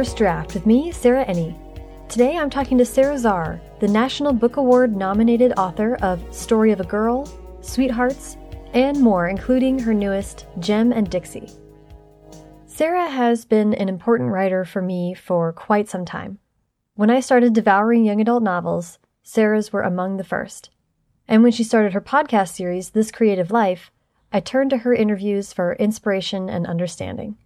First Draft with me, Sarah Enni. Today I'm talking to Sara Zarr, the National Book Award nominated author of Story of a Girl, Sweethearts, and more, including her newest, Gem and Dixie. Sara has been an important writer for me for quite some time. When I started devouring young adult novels, Sara's were among the first. And when she started her podcast series, This Creative Life, I turned to her interviews for inspiration and understanding.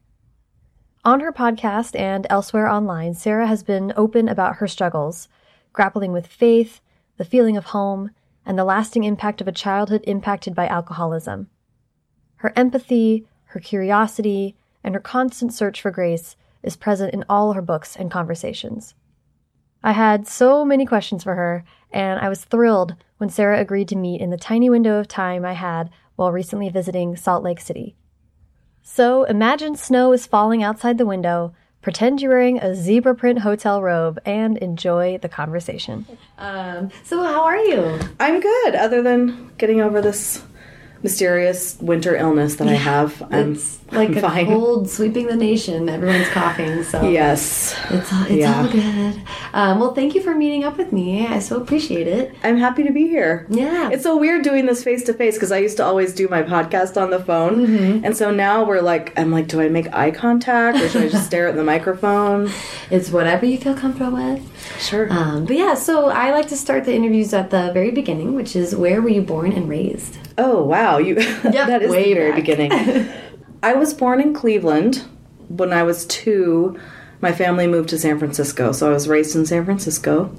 On her podcast and elsewhere online, Sara has been open about her struggles, grappling with faith, the feeling of home, and the lasting impact of a childhood impacted by alcoholism. Her empathy, her curiosity, and her constant search for grace is present in all her books and conversations. I had so many questions for her, and I was thrilled when Sara agreed to meet in the tiny window of time I had while recently visiting Salt Lake City. So imagine snow is falling outside the window, pretend you're wearing a zebra print hotel robe, and enjoy the conversation. Um, so, how are you? I'm good, other than getting over this mysterious winter illness that yeah, I have. I'm it's like I'm a fine. cold sweeping the nation. Everyone's coughing, so yes, it's all, it's yeah. all good. Um, well, thank you for meeting up with me. I so appreciate it. I'm happy to be here. Yeah, it's so weird doing this face to face because I used to always do my podcast on the phone, mm -hmm. and so now we're like, I'm like, do I make eye contact or should I just stare at the microphone? It's whatever you feel comfortable with. Sure. Um, but yeah, so I like to start the interviews at the very beginning, which is where were you born and raised? Oh wow, you yep, that is way the very back. beginning. I was born in Cleveland. When I was two, my family moved to San Francisco, so I was raised in San Francisco,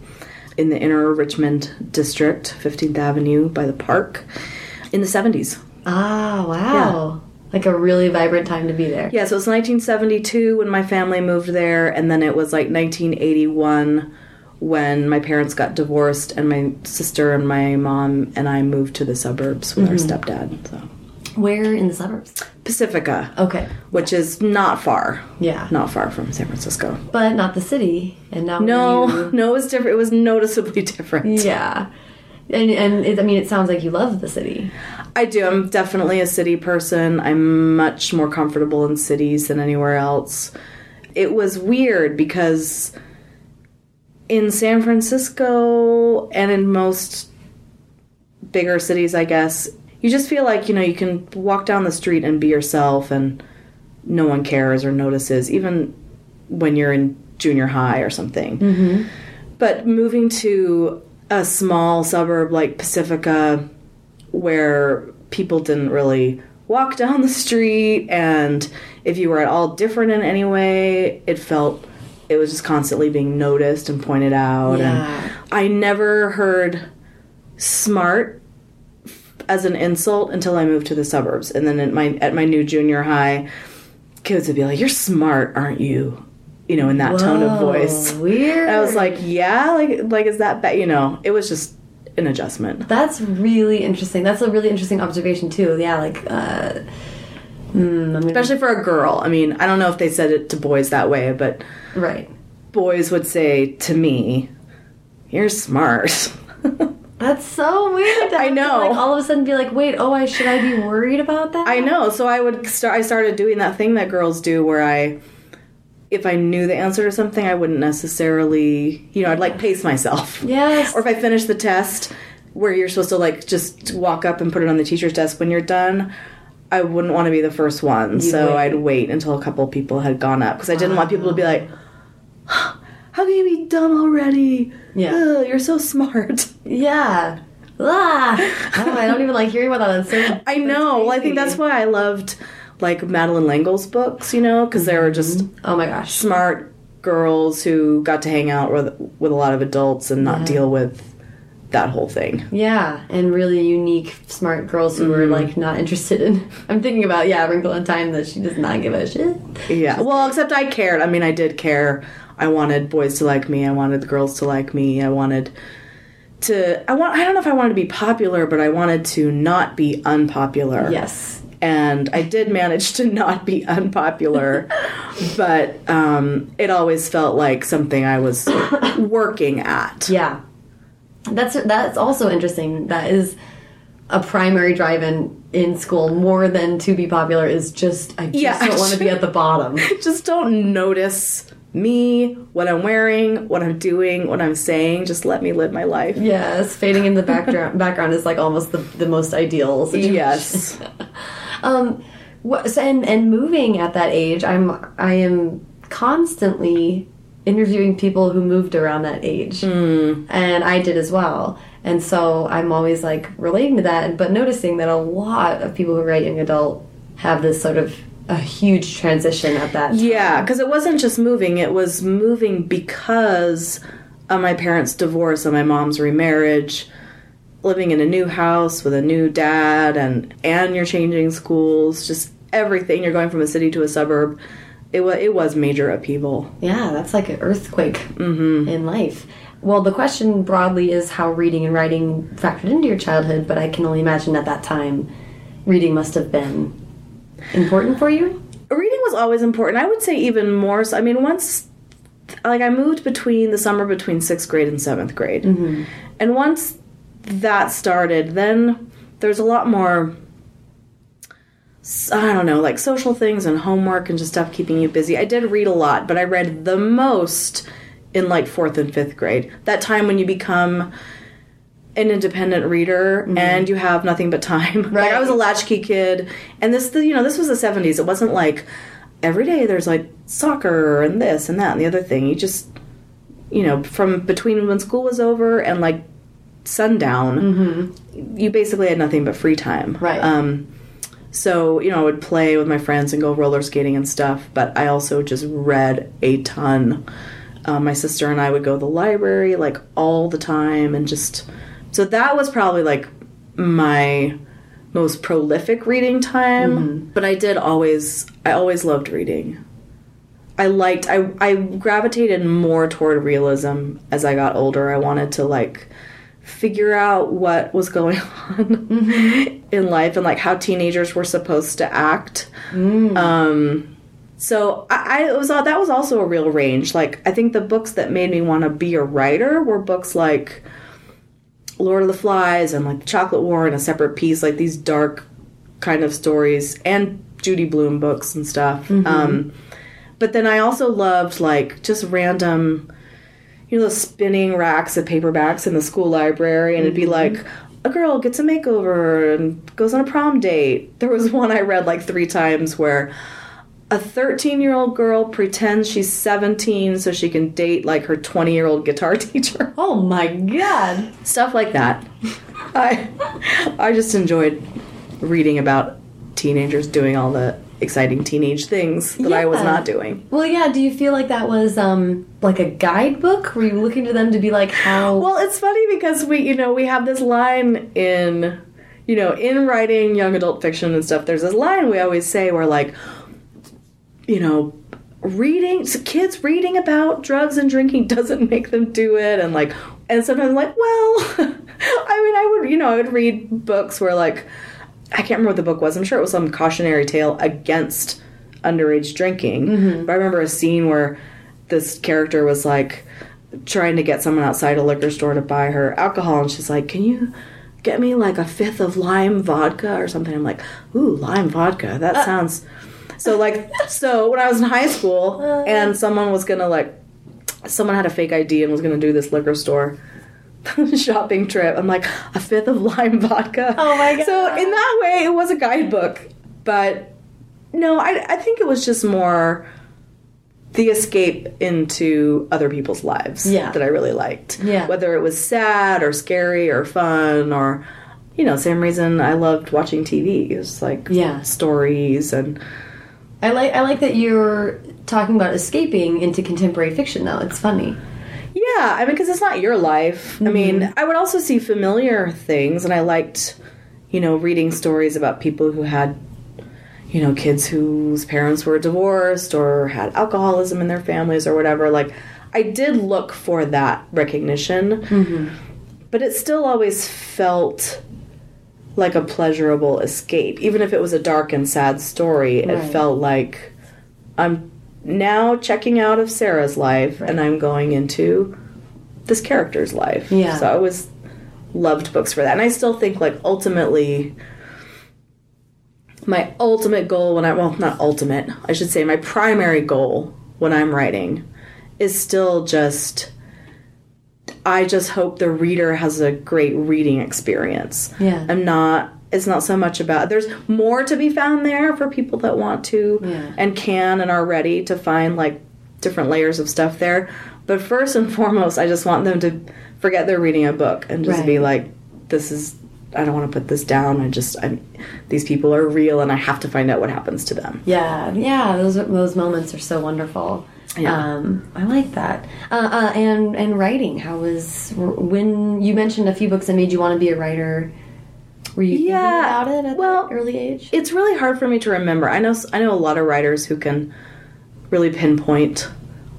in the inner Richmond district, 15th Avenue by the park, in the 70s. Ah, wow. Yeah. Like a really vibrant time to be there. Yeah, so it was 1972 when my family moved there, and then it was like 1981 when my parents got divorced and my sister and my mom and I moved to the suburbs with mm -hmm. our mm-hmm. stepdad. So where in the suburbs? Pacifica. Okay. Which is not far. Yeah. Not far from San Francisco. But not the city. And now No, you... no, it was different. It was noticeably different. Yeah. And, and it, I mean, it sounds like you love the city. I do. I'm definitely a city person. I'm much more comfortable in cities than anywhere else. It was weird because in San Francisco and in most bigger cities, I guess, you just feel like, you know, you can walk down the street and be yourself and no one cares or notices, even when you're in junior high or something. Mm-hmm. But moving to a small suburb like Pacifica, where people didn't really walk down the street, and if you were at all different in any way, it felt it was just constantly being noticed and pointed out. Yeah. And I never heard smart as an insult until I moved to the suburbs. And then at my at my new junior high, kids would be like, "You're smart, aren't you?" You know, in that Whoa, tone of voice. Weird. And I was like, "Yeah, like like is that bad?" You know, it was just an adjustment. That's really interesting. That's a really interesting observation too. Yeah, like. Uh, mm, Especially for a girl. I mean, I don't know if they said it to boys that way, but right. Boys would say to me, "You're smart." That's so weird. I know. like all of a sudden be like, wait, oh, I should I be worried about that? I know. So I would start. I started doing that thing that girls do, where I, if I knew the answer to something, I wouldn't necessarily, you know, I'd like pace myself. Yes. Or if I finished the test, where you're supposed to like just walk up and put it on the teacher's desk when you're done. I wouldn't want to be the first one, you so. I'd wait until a couple people had gone up because I didn't want people to be like, "How can you be done already?" Yeah. Ugh, you're so smart. Yeah. Ah, oh, I don't even like hearing about that. So, I know. Well, I think that's why I loved like Madeleine L'Engle's books, you know, because they were just oh my gosh, smart girls who got to hang out with with a lot of adults and not Yeah. deal with that whole thing. Yeah, and really unique, smart girls who were like not interested in. I'm thinking about yeah, Wrinkle in Time that she does not give a shit. Yeah. Well, except I cared. I mean, I did care. I wanted boys to like me. I wanted the girls to like me. I wanted to. I want. I don't know if I wanted to be popular, but I wanted to not be unpopular. Yes. and I did manage to not be unpopular, but um, it always felt like something I was working at. Yeah, that's that's also interesting. That is a primary drive in in school more than to be popular is just I just Yeah. don't want to be at the bottom. Just don't notice me, what I'm wearing, what I'm doing, what I'm saying. Just let me live my life. Yes, fading in the background background is like almost the, the most ideal situation. Yes. Um, wha- so, and and moving at that age, I'm I am constantly interviewing people who moved around that age, Hmm. and I did as well. And so I'm always like relating to that, but noticing that a lot of people who write young adult have this sort of a huge transition at that. Time. Yeah, because it wasn't just moving, it was moving because of my parents' divorce and my mom's remarriage. Living in a new house with a new dad and and you're changing schools, just everything. You're going from a city to a suburb. It was it was major upheaval. Yeah, that's like an earthquake mm-hmm. in life. Well, the question broadly is how reading and writing factored into your childhood, but I can only imagine at that time reading must have been important for you. reading was always important. I would say even more so. I mean, once, like, I moved between the summer between sixth grade and seventh grade. Mm-hmm. And once that started, then there's a lot more, I don't know, like social things and homework and just stuff keeping you busy. I did read a lot, but I read the most in like fourth and fifth grade. That time when you become an independent reader and you have nothing but time. Like I was a latchkey kid, and this, the, you know, this was the seventies. It wasn't like every day there's like soccer and this and that and the other thing. You just, you know, from between when school was over and like sundown, you basically had nothing but free time. Right. Um, so you know, I would play with my friends and go roller skating and stuff. But I also just read a ton. Um, my sister and I would go to the library like all the time and just so that was probably like my most prolific reading time but i did always i always loved reading i liked i i gravitated more toward realism as i got older i wanted to like figure out what was going on in life and like how teenagers were supposed to act um so I, I was all that was also a real range. Like I think the books that made me want to be a writer were books like Lord of the Flies and like Chocolate War and a Separate Peace, like these dark kind of stories, and Judy Blume books and stuff. Um, but then I also loved like just random, you know, those spinning racks of paperbacks in the school library, and it'd be mm-hmm. like. A girl gets a makeover and goes on a prom date. There was one I read like three times where a 13 year old girl pretends she's 17 so she can date like her 20 year old guitar teacher. Oh my god. Stuff like that. I I just enjoyed reading about teenagers doing all the exciting teenage things that I was not doing. Well, yeah, do you feel like that was um like a guidebook? Were you looking to them to be like how Well, it's funny because we, you know, we have this line in, you know, in writing young adult fiction and stuff. There's this line we always say where, like, you know, reading so kids reading about drugs and drinking doesn't make them do it, and like, and sometimes I'm like, well, I mean, I would, you know, I would read books where like, I can't remember what the book was. I'm sure it was some cautionary tale against underage drinking. Mm-hmm. But I remember a scene where this character was like trying to get someone outside a liquor store to buy her alcohol, and she's like, "Can you get me like a fifth of lime vodka or something?" I'm like, "Ooh, lime vodka. That uh. sounds." So like, so when I was in high school, uh. and someone was gonna like, someone had a fake ID and was gonna do this liquor store. shopping trip. I'm like a fifth of lime vodka. Oh my God. So in that way, it was a guidebook, but no, I I think it was just more the escape into other people's lives Yeah. that I really liked. Yeah. Whether it was sad or scary or fun or you know, same reason I loved watching TV. It was like Yeah. stories and I like I like that you're talking about escaping into contemporary fiction though. It's funny. Yeah, I mean, because it's not your life. I mean, mm-hmm. I would also see familiar things, and I liked, you know, reading stories about people who had, you know, kids whose parents were divorced or had alcoholism in their families or whatever. Like, I did look for that recognition, mm-hmm. but it still always felt like a pleasurable escape. Even if it was a dark and sad story, it felt like I'm now checking out of Sara's life and I'm going into this character's life. Yeah. So I always loved books for that. And I still think like ultimately my ultimate goal when I well not ultimate, I should say my primary goal when I'm writing is still just I just hope the reader has a great reading experience. Yeah. I'm not it's not so much about there's more to be found there for people that want to Yeah. and can and are ready to find like different layers of stuff there. But first and foremost, I just want them to forget they're reading a book and just Right. be like this is I don't want to put this down. I just I'm these people are real and I have to find out what happens to them. Yeah, yeah, those those moments are so wonderful. Yeah. Um, I like that. Uh, uh, and and writing, how was when you mentioned a few books that made you want to be a writer? Were you Yeah, thinking about it at well, that early age? it's really hard for me to remember. I know I know a lot of writers who can really pinpoint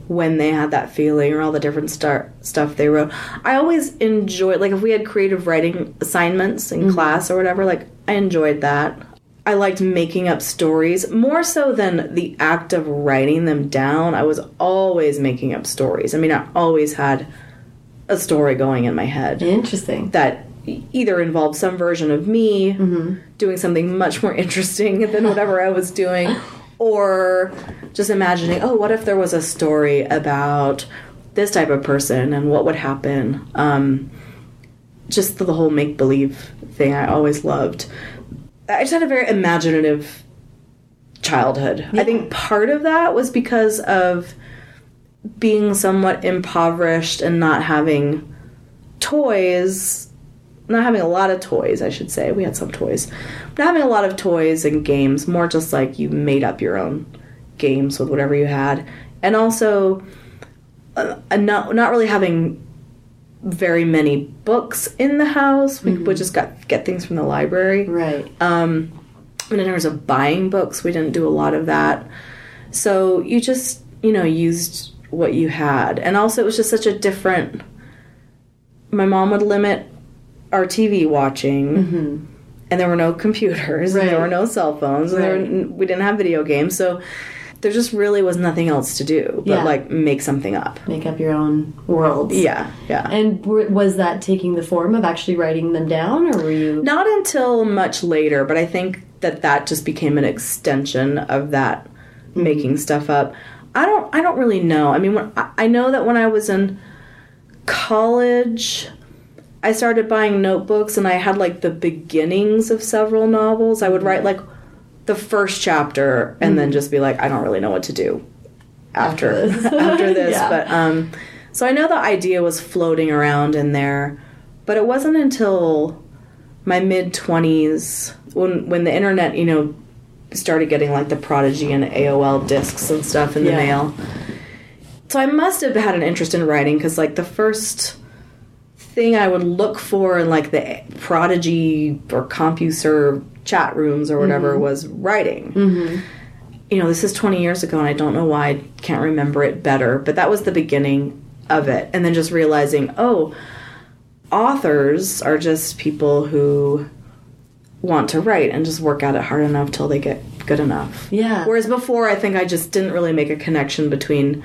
when they had that feeling or all the different star- stuff they wrote. I always enjoyed like if we had creative writing assignments in mm-hmm. class or whatever, like I enjoyed that. I liked making up stories more so than the act of writing them down. I was always making up stories. I mean, I always had a story going in my head Interesting. that either involved some version of me mm-hmm. doing something much more interesting than whatever I was doing, or just imagining, oh, what if there was a story about this type of person and what would happen? Um, just the, whole make believe thing I always loved. I just had a very imaginative childhood. I think part of that was because of being somewhat impoverished and not having toys not having a lot of toys i should say we had some toys not having a lot of toys and games more just like you made up your own games with whatever you had and also uh, not, not really having very many books in the house we would just got get things from the library Right. um, and in terms of buying books, we didn't do a lot of that. So you just, you know, used what you had. And also, it was just such a different. My mom would limit our TV watching, mm-hmm. and there were no computers, and there were no cell phones, and there Right. were, we didn't have video games. So there just really was nothing else to do but Yeah. like make something up. Make up your own worlds. Yeah, yeah. And was that taking the form of actually writing them down, or were you? Not until much later, but I think that that just became an extension of that mm-hmm. making stuff up. I don't I don't really know. I mean, when, I, I know that when I was in college, I started buying notebooks and I had like the beginnings of several novels. I would write like the first chapter and then just be like, I don't really know what to do after After this. after this. Yeah. But um, so I know the idea was floating around in there, but it wasn't until my mid twenties when when the internet, you know, started getting like the Prodigy and AOL discs and stuff in the Yeah. mail. So I must have had an interest in writing because like the first thing I would look for in like the Prodigy or CompuServe chat rooms or whatever was writing. Mm-hmm. You know, this is 20 years ago and I don't know why I can't remember it better, but that was the beginning of it. And then just realizing, oh, authors are just people who want to write and just work at it hard enough till they get good enough. Yeah. Whereas before, I think I just didn't really make a connection between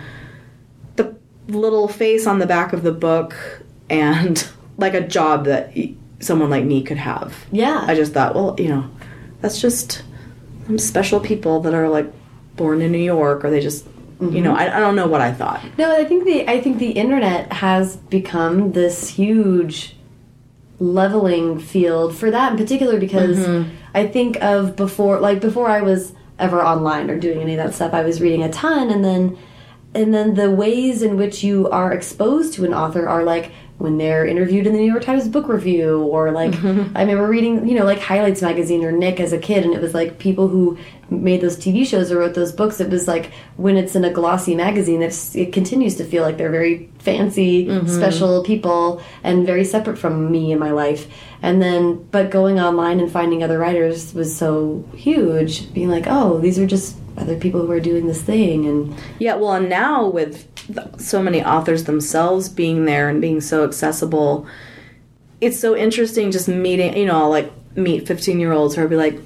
the little face on the back of the book and like a job that someone like me could have. Yeah. I just thought, well, you know, that's just some special people that are like born in New York or they just, you know, I, I don't know what I thought. No, I think the I think the internet has become this huge leveling field for that in particular because Mm-hmm. I think of before like before I was ever online or doing any of that stuff, I was reading a ton and then and then the ways in which you are exposed to an author are like when they're interviewed in the New York Times book review or like. I remember reading, you know, like Highlights magazine or Nick as a kid and it was like people who made those TV shows or wrote those books it was like when it's in a glossy magazine it's, it continues to feel like they're very fancy mm-hmm. special people and very separate from me and my life and then but going online and finding other writers was so huge being like oh these are just other people who are doing this thing and Yeah, well, and now with so many authors themselves being there and being so accessible, it's so interesting just meeting, you know, I'll like meet 15 year olds who will be like,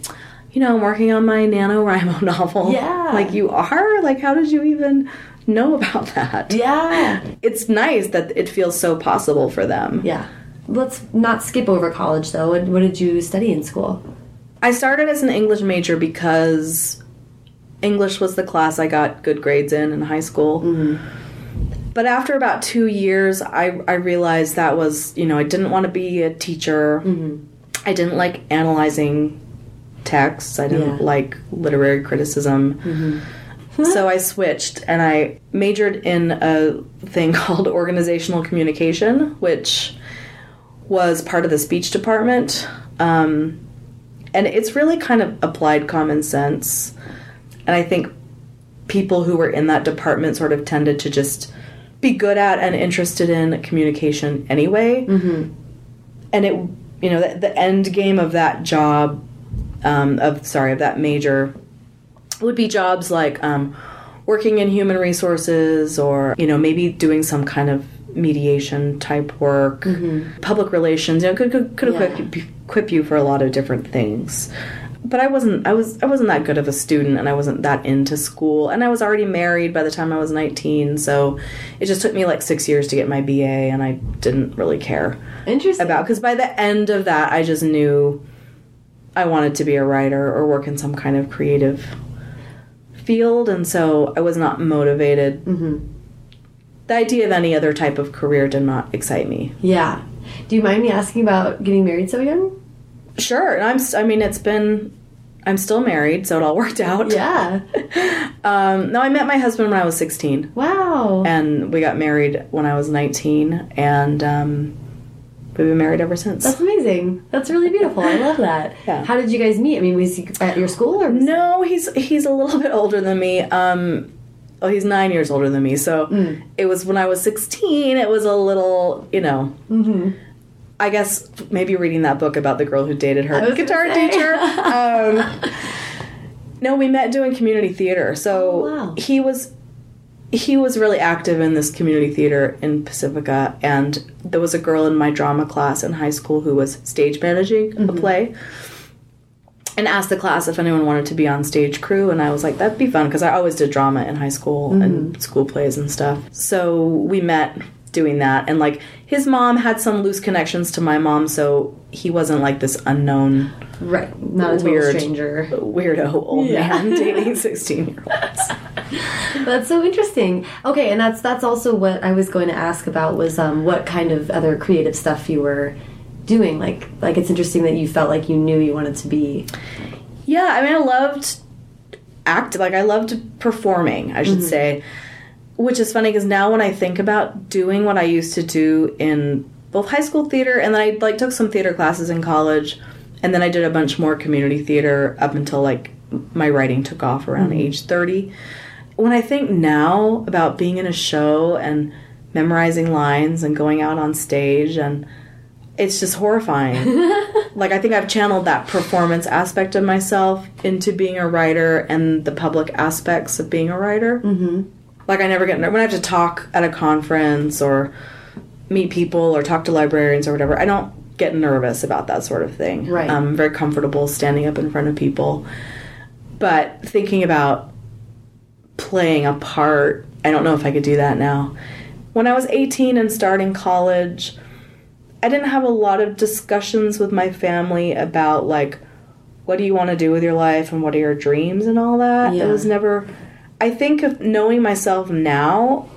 you know, I'm working on my NaNoWriMo novel. Yeah. Like, you are? Like, how did you even know about that? yeah It's nice that it feels so possible for them. yeah let's not skip over college though what, what did you study in school I started as an English major because English was the class I got good grades in in high school. Mm-hmm. But after about two years, I, I realized that was, you know, I didn't want to be a teacher. Mm-hmm. I didn't like analyzing texts. I didn't Yeah. like literary criticism. Mm-hmm. So I switched and I majored in a thing called organizational communication, which was part of the speech department. Um, and it's really kind of applied common sense. And I think people who were in that department sort of tended to just be good at and interested in communication anyway. Mm-hmm. And it, you know, the, the end game of that job, um, of sorry, of that major, would be jobs like um, working in human resources or you know maybe doing some kind of mediation type work, public relations. You know, could could, could Yeah. equip, you, equip you for a lot of different things. But I wasn't. I was. I wasn't that good of a student, and I wasn't that into school. And I was already married by the time I was nineteen, so it just took me like six years to get my BA, and I didn't really care Interesting. about because by the end of that, I just knew I wanted to be a writer or work in some kind of creative field, and so I was not motivated. Mm-hmm. The idea of any other type of career did not excite me. yeah. Do you mind me asking about getting married so young? Sure, I'm. s- I mean, it's been. I'm still married, so it all worked out. Yeah. Um, no, I met my husband when I was 16, Wow. and we got married when I was 19, and um, we've been married ever since. That's amazing. That's really beautiful. I love that. Yeah. How did you guys meet? I mean, was he at your school or? No, he's he's a little bit older than me. Um, oh, he's nine years older than me. So it was when I was sixteen. It was a little, you know. Mm -hmm. I guess maybe reading that book about the girl who dated her guitar teacher. um, no, we met doing community theater. So Oh, wow. he was he was really active in this community theater in Pacifica, and there was a girl in my drama class in high school who was stage managing a Mm-hmm. play and asked the class if anyone wanted to be on stage crew and i was like that'd be fun because i always did drama in high school Mm-hmm. and school plays and stuff so we met doing that and like his mom had some loose connections to my mom so he wasn't like this unknown Right. Not a Weird. stranger. weirdo old Yeah. man dating 16 year olds That's so interesting. Okay, and that's that's also what I was going to ask about was um, what kind of other creative stuff you were doing. Like, like it's interesting that you felt like you knew you wanted to be. Yeah, I mean, I loved act. Like, I loved performing, I should say. Which is funny because now when I think about doing what I used to do in both high school theater and then I like took some theater classes in college, and then I did a bunch more community theater up until like my writing took off around age thirty. When I think now about being in a show and memorizing lines and going out on stage and it's just horrifying. like I think I've channeled that performance aspect of myself into being a writer and the public aspects of being a writer. Mm-hmm. Like I never get when I have to talk at a conference or meet people or talk to librarians or whatever. I don't get nervous about that sort of thing. Right. I'm very comfortable standing up in front of people. But thinking about playing a part, I don't know if I could do that now. When I was 18 and starting college, I didn't have a lot of discussions with my family about like what do you want to do with your life and what are your dreams and all that. Yeah. It was never I think of knowing myself now,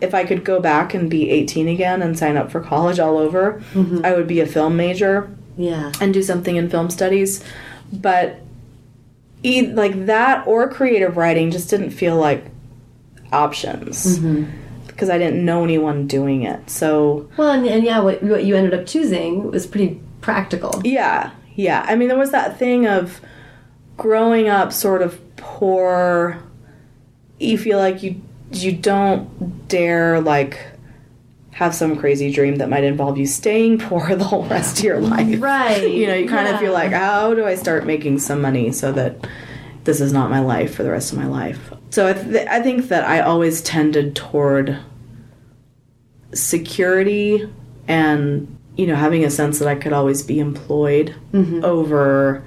if I could go back and be 18 again and sign up for college all over, mm-hmm. I would be a film major Yeah. and do something in film studies. But e- like that or creative writing just didn't feel like options mm-hmm. because I didn't know anyone doing it. So Well, and, and yeah, what, what you ended up choosing was pretty practical. yeah, yeah. I mean, there was that thing of growing up sort of poor. You feel like you you don't dare like have some crazy dream that might involve you staying poor the whole rest of your life. Right. You know, you kind of feel like, how do I start making some money so that this is not my life for the rest of my life? So I, th- I think that I always tended toward security and, you know, having a sense that I could always be employed mm-hmm. over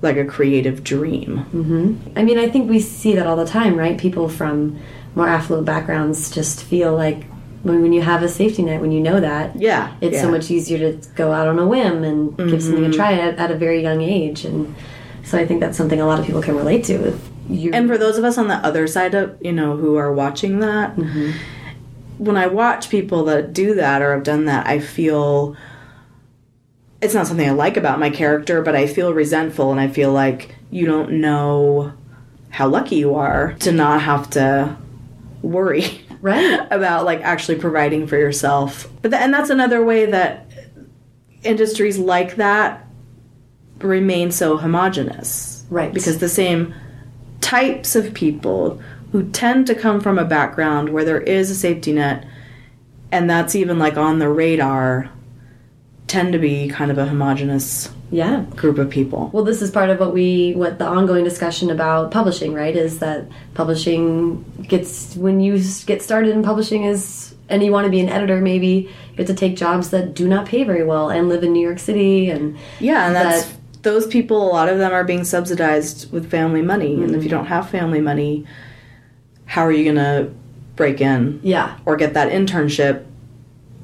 like a creative dream. Mm-hmm. I mean, I think we see that all the time, right? People from more affluent backgrounds just feel like when, when you have a safety net, when you know that, Yeah. it's so much easier to go out on a whim and give something a mm-hmm. try at, at a very young age. And so I think that's something a lot of people can relate to. And for those of us on the other side of, you know, who are watching that, mm-hmm. when I watch people that do that or have done that, I feel it's not something I like about my character, but I feel resentful and I feel like you don't know how lucky you are to not have to worry Right. about like actually providing for yourself. But th- and that's another way that industries like that remain so homogenous. Right. Because the same types of people who tend to come from a background where there is a safety net and that's even like on the radar tend to be kind of a homogenous Yeah. group of people. Well, this is part of what we, what the ongoing discussion about publishing, right? Is that publishing gets, when you get started in publishing is, and you want to be an editor, maybe you have to take jobs that do not pay very well and live in New York City and Yeah, and that's that- those people. A lot of them are being subsidized with family money, and if mm-hmm. you don't have family money, how are you gonna break in yeah, or get that internship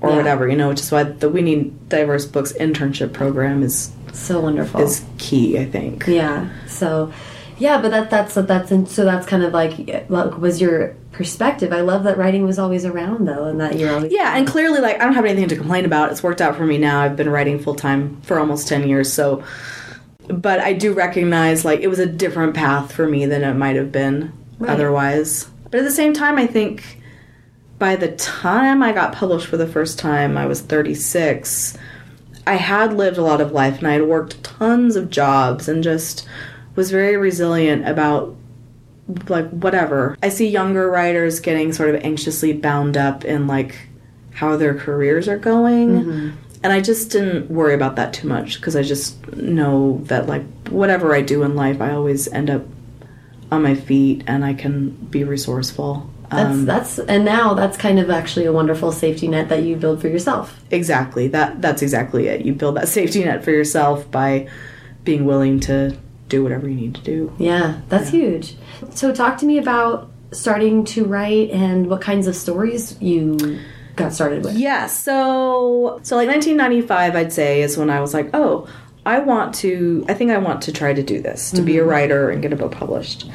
or Yeah. whatever? You know, which is why the We Need Diverse Books internship program is so wonderful. is key. I think. Yeah. So, yeah, but that that's that's so that's kind of like like, was your perspective. I love that writing was always around though, and that you're always Yeah, and clearly, like, I don't have anything to complain about. It's worked out for me now. I've been writing full time for almost 10 years, so. But I do recognize, like, it was a different path for me than it might have been Right. otherwise. But at the same time, I think by the time I got published for the first time, I was 36. I had lived a lot of life and I had worked tons of jobs and just was very resilient about like whatever. I see younger writers getting sort of anxiously bound up in like how their careers are going. Mm-hmm. And I just didn't worry about that too much because I just know that like whatever I do in life, I always end up on my feet and I can be resourceful. That's Um, that's and now that's kind of actually a wonderful safety net that you build for yourself. exactly. That that's exactly it. You build that safety net for yourself by being willing to do whatever you need to do. Yeah, that's huge. So talk to me about starting to write and what kinds of stories you got started with. Yeah, so so like 1995 I'd say is when I was like, "Oh, I want to I think I want to try to do this, to be a writer and get a book published."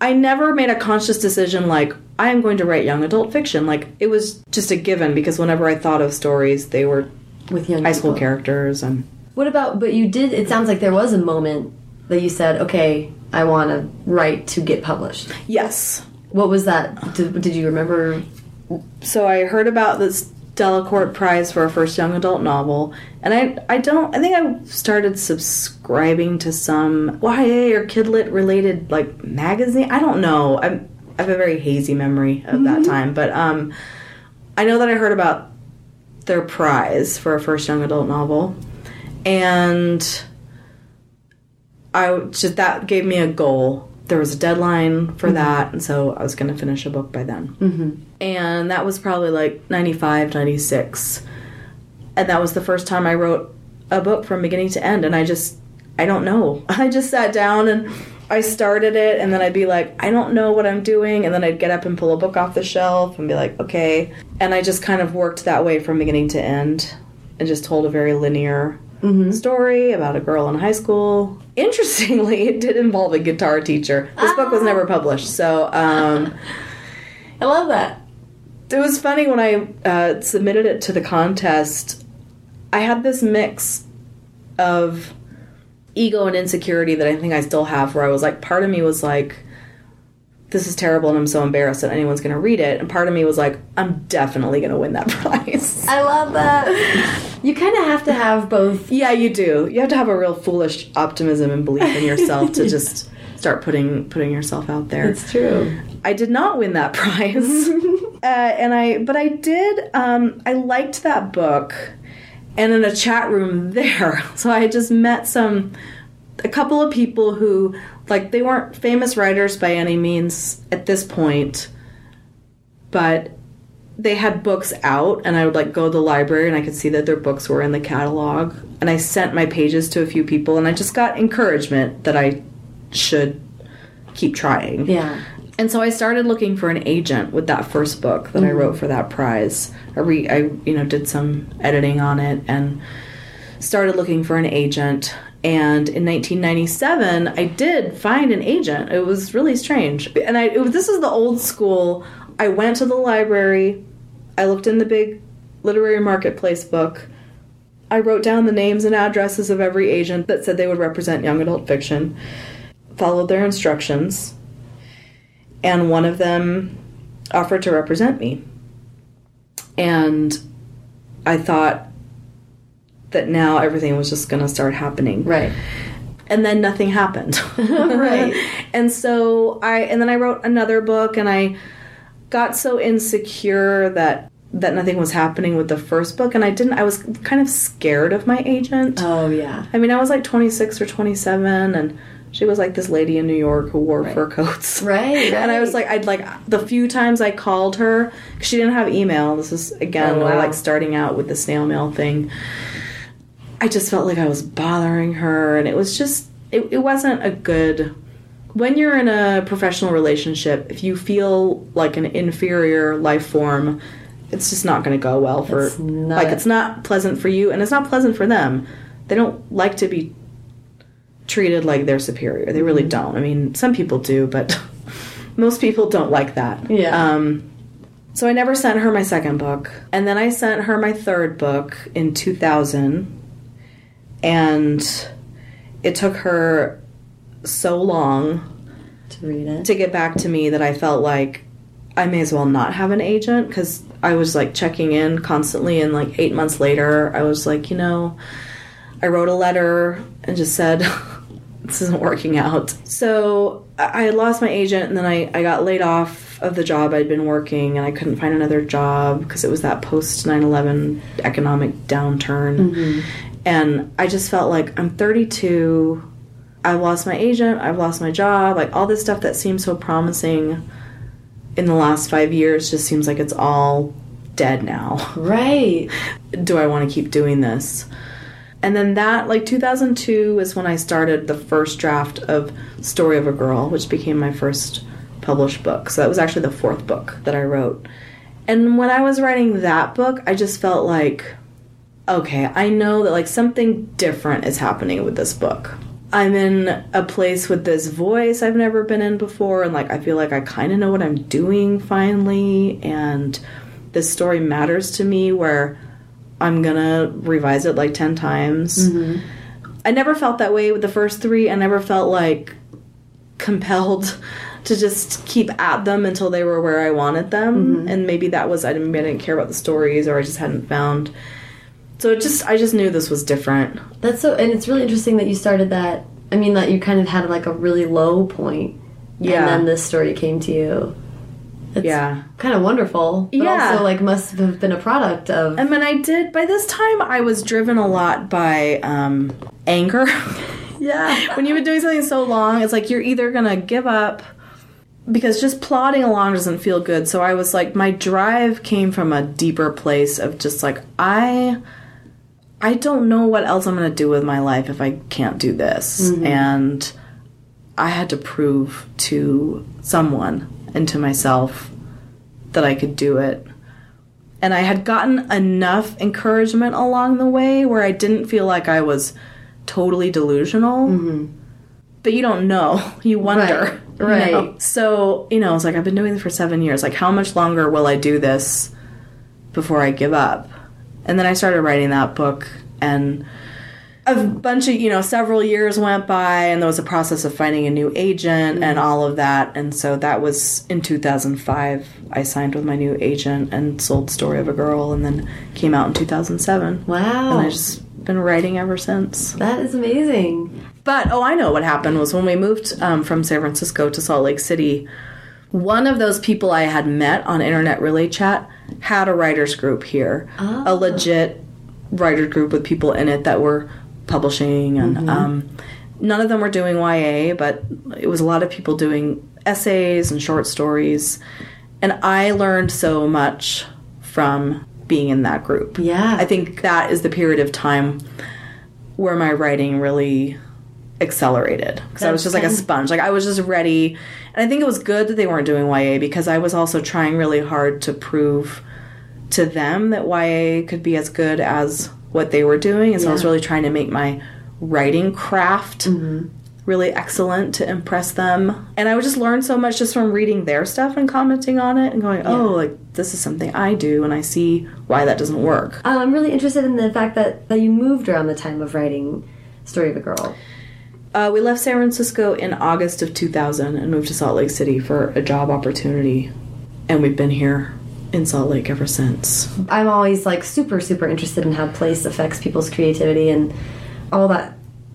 I never made a conscious decision like I am going to write young adult fiction. Like it was just a given because whenever I thought of stories, they were With young high school people. characters and What about but you did it sounds like there was a moment that you said, "Okay, I want to write to get published." yes. What was that? Did, did you remember? so I heard about this Delacorte Prize for a first young adult novel, and I I don't I think I started subscribing to some YA or kidlit related like magazine. I don't know. I'm I have a very hazy memory of that time, but um, I know that I heard about their prize for a first young adult novel, and I just that gave me a goal. There was a deadline for that, and so I was going to finish a book by then. Mm-hmm. And that was probably like 95, 96. And that was the first time I wrote a book from beginning to end. And I just, I don't know. I just sat down and I started it, and then I'd be like, I don't know what I'm doing. And then I'd get up and pull a book off the shelf and be like, okay. And I just kind of worked that way from beginning to end and just told a very linear story about a girl in high school. Interestingly, it did involve a guitar teacher. This book was never published, so um, I love that. it was funny when I uh, submitted it to the contest. I had this mix of ego and insecurity that I think I still have, where I was like, part of me was like, this is terrible and I'm so embarrassed that anyone's going to read it. And part of me was like, I'm definitely going to win that prize. I love that. You kind of have to have both. Yeah, you do. You have to have a real foolish optimism and belief in yourself to just start putting putting yourself out there. It's true. I did not win that prize, uh, and I but I did. Um, I liked that book, and in a chat room there, so I just met some a couple of people who like they weren't famous writers by any means at this point, but they had books out and I would like go to the library and I could see that their books were in the catalog and I sent my pages to a few people and I just got encouragement that I should keep trying. Yeah. And so I started looking for an agent with that first book that I wrote mm-hmm. for that prize. I re, I you know did some editing on it and started looking for an agent. And in 1997, I did find an agent. It was really strange. And I it was, this is the old school. I went to the library. I looked in the big literary marketplace book. I wrote down the names and addresses of every agent that said they would represent young adult fiction, followed their instructions, and one of them offered to represent me. And I thought that now everything was just going to start happening. Right. And then nothing happened. Right. and so I and then I wrote another book and I got so insecure that that nothing was happening with the first book and I didn't I was kind of scared of my agent. Oh yeah. I mean, I was like 26 or 27 and she was like this lady in New York who wore Right. fur coats. Right. And I was like, I'd like the few times I called her, she didn't have email. This is again, Oh, wow. like starting out with the snail mail thing. I just felt like I was bothering her, and it was just, it, it wasn't a good. When you're in a professional relationship, if you feel like an inferior life form, it's just not going to go well for. It's like, it's not pleasant for you, and it's not pleasant for them. They don't like to be treated like they're superior. They really don't. I mean, some people do, but most people don't like that. Yeah. Um, so I never sent her my second book, and then I sent her my third book in 2000, and it took her so long to read it. to get back to me that I felt like I may as well not have an agent because I was like checking in constantly, and like eight months later, I was like, you know, I wrote a letter and just said, this isn't working out. So I I had lost my agent, and then I, I got laid off of the job I'd been working, and I couldn't find another job because it was that post 9 11 economic downturn. Mm-hmm. And I just felt like I'm 32. I've lost my agent. I've lost my job. Like all this stuff that seemed so promising in the last five years just seems like it's all dead now. Right. Do I want to keep doing this? And then that, like 2002, is when I started the first draft of Story of a Girl, which became my first published book. So that was actually the fourth book that I wrote. And when I was writing that book, I just felt like, okay, I know that like something different is happening with this book. I'm in a place with this voice I've never been in before, and like I feel like I kind of know what I'm doing finally, and this story matters to me where I'm gonna revise it like 10 times. Mm-hmm. I never felt that way with the first three. I never felt like compelled to just keep at them until they were where I wanted them. Mm-hmm. And maybe that was I didn't maybe I didn't care about the stories or I just hadn't found. So it just I just knew this was different. That's so, and it's really interesting that you started that. I mean, that you kind of had like a really low point, Yeah. and then this story came to you. It's Yeah. kind of wonderful, but Yeah. also like must have been a product of. I mean I did by this time I was driven a lot by um anger. yeah, when you've been doing something so long, it's like you're either gonna give up because just plodding along doesn't feel good. So I was like, my drive came from a deeper place of just like I, I don't know what else I'm gonna do with my life if I can't do this, and I had to prove to someone and to myself that I could do it. And I had gotten enough encouragement along the way where I didn't feel like I was totally delusional. Mm-hmm. But you don't know. You wonder. Right, you know? So, you know, it's like I've been doing this for seven years. Like, how much longer will I do this before I give up? And then I started writing that book, and a bunch of, you know, several years went by, and there was a process of finding a new agent and all of that. And so that was in 2005. I signed with my new agent and sold Story of a Girl, and then came out in 2007. wow, And I just been writing ever since. that is amazing. But oh, I know what happened was when we moved um, from San Francisco to Salt Lake City. One of those people I had met on Internet Relay Chat had a writers group here, a legit writers group with people in it that were publishing, and um, none of them were doing YA, but it was a lot of people doing essays and short stories, and I learned so much from being in that group. Yeah, I think that is the period of time where my writing really accelerated. Because I was just like a sponge. Like I was just ready, and I think it was good that they weren't doing YA because I was also trying really hard to prove to them that YA could be as good as what they were doing, and so I was really trying to make my writing craft really excellent to impress them. And I would just learn so much just from reading their stuff and commenting on it and going, oh, like this is something I do and I see why that doesn't work. Um, I'm really interested in the fact that, that you moved around the time of writing Story of a Girl. Uh, we left San Francisco in August of 2000 and moved to Salt Lake City for a job opportunity. And we've been here in Salt Lake ever since. I'm always like super, super interested in how place affects people's creativity and all that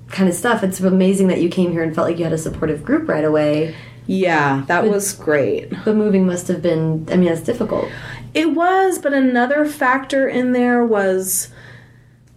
kind of stuff. It's amazing that you came here and felt like you had a supportive group right away. Yeah, that was great. But moving must have been, I mean, it's difficult. It was, but another factor in there was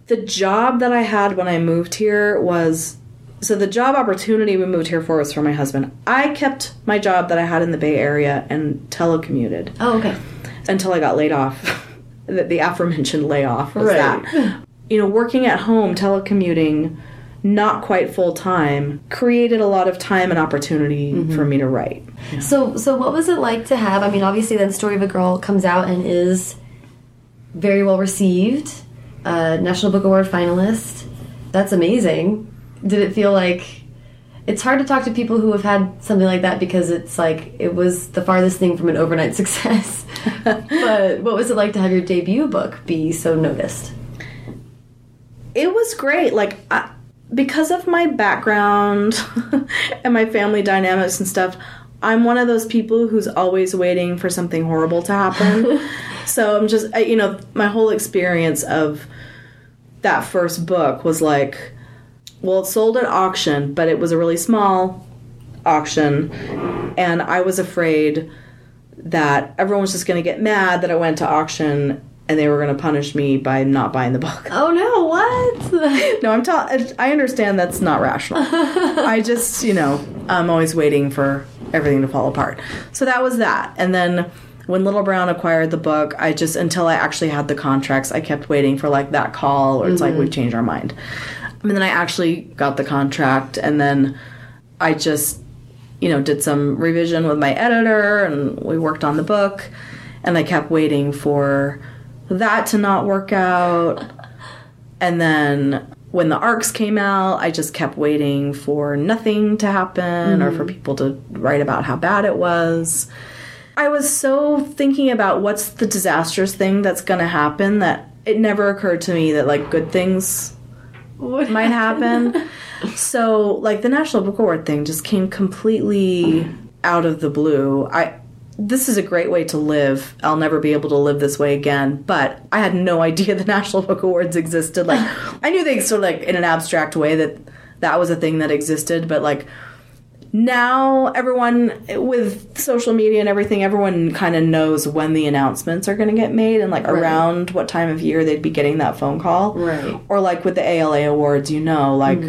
the job that I had when I moved here was so the job opportunity we moved here for was for my husband. I kept my job that I had in the Bay Area and telecommuted. Oh, okay. Until I got laid off. the, the aforementioned layoff was Right. that. You know, working at home, telecommuting, not quite full time, created a lot of time and opportunity for me to write. So, so what was it like to have? I mean, obviously, then Story of a Girl comes out and is very well received, uh, National Book Award finalist. That's amazing. Did it feel like it's hard to talk to people who have had something like that because it's like it was the farthest thing from an overnight success. but what was it like to have your debut book be so noticed? it was great like I, because of my background and my family dynamics and stuff i'm one of those people who's always waiting for something horrible to happen so i'm just you know my whole experience of that first book was like well it sold at auction but it was a really small auction and i was afraid that everyone was just going to get mad that i went to auction and they were going to punish me by not buying the book Oh no! What? no, I'm ta- I understand that's not rational. I just, you know, I'm always waiting for everything to fall apart. So that was that. And then when Little Brown acquired the book, I just until I actually had the contracts, I kept waiting for like that call or it's like mm-hmm. we've changed our mind. And then I actually got the contract and then I just you know, did some revision with my editor and we worked on the book and I kept waiting for that to not work out. And then when the arcs came out, I just kept waiting for nothing to happen or for mm-hmm. people to write about how bad it was. I was so thinking about what's the disastrous thing that's going to happen that it never occurred to me that like good things might happen. so, like the National Book Award thing just came completely out of the blue. I this is a great way to live. I'll never be able to live this way again. But I had no idea the National Book Awards existed. Like I knew they sort of like in an abstract way that that was a thing that existed, but like now everyone with social media and everything everyone kind of knows when the announcements are going to get made and like around what time of year they'd be getting that phone call Right. or like with the ALA awards you know like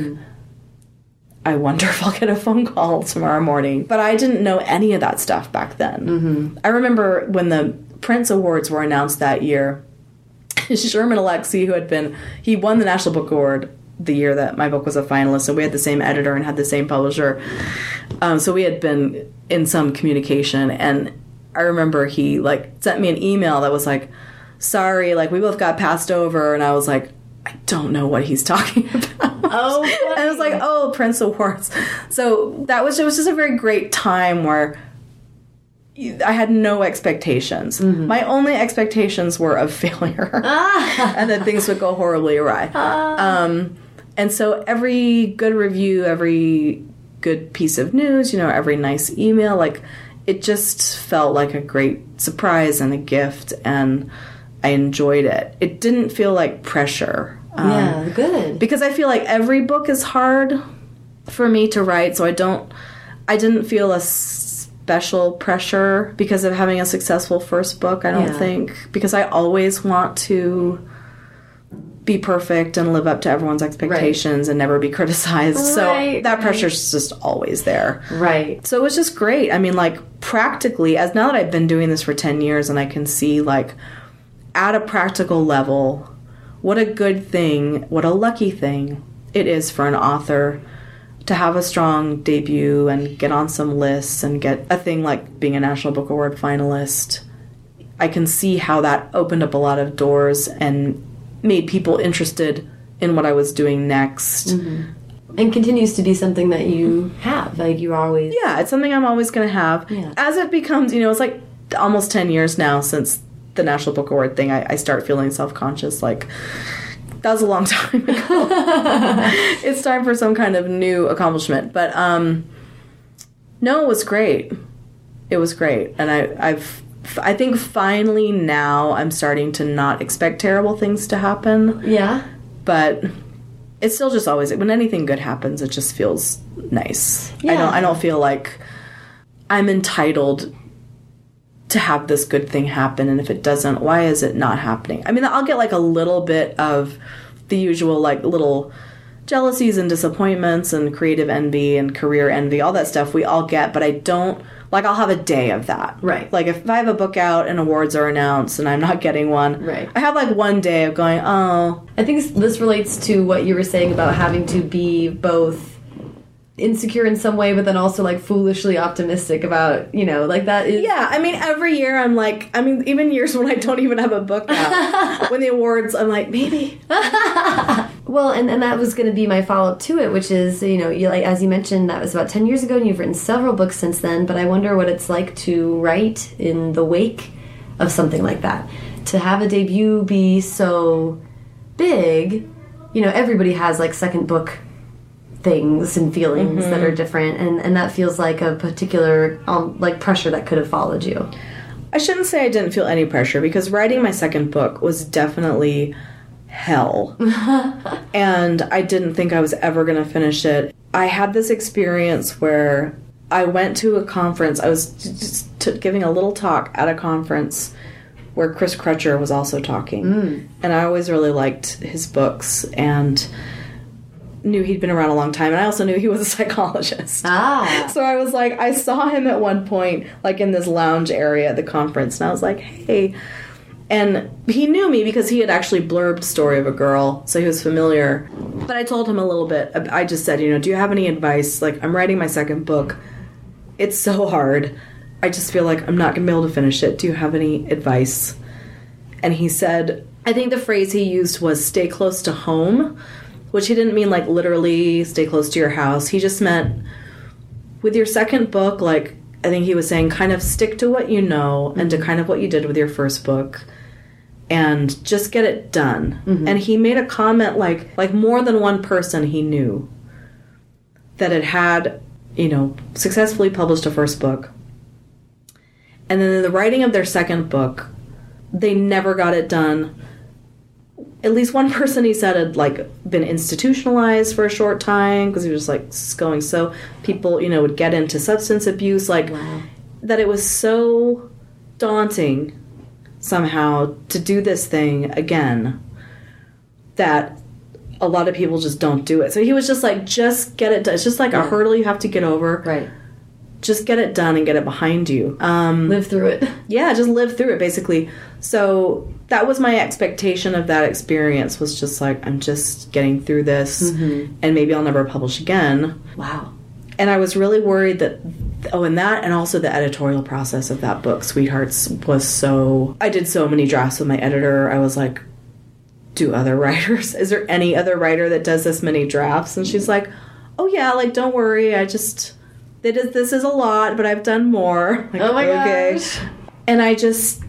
I wonder if I'll get a phone call tomorrow morning. But I didn't know any of that stuff back then. Mm-hmm. I remember when the Printz Awards were announced that year, Sherman Alexie, who had been, he won the National Book Award the year that my book was a finalist, and we had the same editor and had the same publisher. Um, so we had been in some communication, and I remember he like sent me an email that was like, "Sorry, like we both got passed over," and I was like, "I don't know what he's talking about." Oh, and I was like, "Oh, Printz Awards." So that was it was just a very great time where I had no expectations. My only expectations were of failure, and that things would go horribly awry. Um, and so every good review, every good piece of news, you know, every nice email, like it just felt like a great surprise and a gift, and I enjoyed it. It didn't feel like pressure. Um, yeah, good. because I feel like every book is hard for me to write, so I don't I didn't feel a special pressure because of having a successful first book, I don't Yeah. think, because I always want to be perfect and live up to everyone's expectations and never be criticized. So Right, that right. pressure's just always there. Right. So it was just great. I mean, like, practically, as now that I've been doing this for 10 years and I can see, like, at a practical level, what a good thing, what a lucky thing it is for an author to have a strong debut and get on some lists and get a thing like being a National Book Award finalist. I can see how that opened up a lot of doors and made people interested in what I was doing next. and continues to be something that you have. Like you always. Yeah, it's something I'm always going to have. Yeah. As it becomes, you know, it's like almost 10 years now since the National Book Award thing. I, I start feeling self conscious. Like, that was a long time ago. it's time for some kind of new accomplishment. But, um, no, it was great. It was great. And I, I've, I think finally now I'm starting to not expect terrible things to happen. Yeah. but it's still just always when anything good happens it just feels nice. Yeah. i don't i don't feel like i'm entitled to have this good thing happen. And if it doesn't why is it not happening? I mean i'll get like a little bit of the usual like little jealousies and disappointments and creative envy and career envy all that stuff we all get. But i don't like i'll have a day of that Right. like if i have a book out and awards are announced and i'm not getting one Right. i have like one day of going oh I think this, this relates to what you were saying about having to be both insecure in some way, but then also like foolishly optimistic about, you know, like that is. Yeah, I mean, every year I'm like, I mean, even years when I don't even have a book out, when the awards, I'm like, maybe. Well, and, and that was going to be my follow up to it, which is, you know, you like as you mentioned, that was about 10 years ago, and you've written several books since then, but I wonder what it's like to write in the wake of something like that. To have a debut be so big, you know, everybody has like second book things and feelings that are different, and, and that feels like a particular, um, like, pressure that could have followed you. I shouldn't say I didn't feel any pressure because writing my second book was definitely hell. and I didn't think I was ever going to finish it. I had this experience where I went to a conference. I was giving a little talk at a conference where Chris Crutcher was also talking. And I always really liked his books and knew he'd been around a long time. And I also knew he was a psychologist. Ah. So I was like, I saw him at one point, like in this lounge area at the conference, and I was like, hey. And he knew me because he had actually blurbed Story of a Girl, so he was familiar. But I told him a little bit. I just said, you know, do you have any advice? Like, I'm writing my second book. It's so hard. I just feel like I'm not going to be able to finish it. Do you have any advice? And he said, I think the phrase he used was stay close to home, which he didn't mean like literally stay close to your house. He just meant with your second book, like I think he was saying, kind of stick to what you know and to mm-hmm. kind of what you did with your first book and just get it done. Mm-hmm. And he made a comment like like more than one person he knew that had had, you know, successfully published a first book. And then in the writing of their second book, they never got it done. At least one person he said had like been institutionalized for a short time because he was like going so people you know would get into substance abuse like that it was so daunting somehow to do this thing again that a lot of people just don't do it. So he was just like, just get it done. It's just like a hurdle you have to get over. Right. Just get it done and get it behind you. Um, Live through it. yeah, just live through it basically. So that was my expectation of that experience was just like I'm just getting through this and maybe I'll never publish again. Wow. And I was really worried that oh and that and also the editorial process of that book Sweethearts was so I did so many drafts with my editor. I was like do other writers is there any other writer that does this many drafts and she's like oh yeah like don't worry i just it is, this is a lot but i've done more Like, Oh my gosh. and i just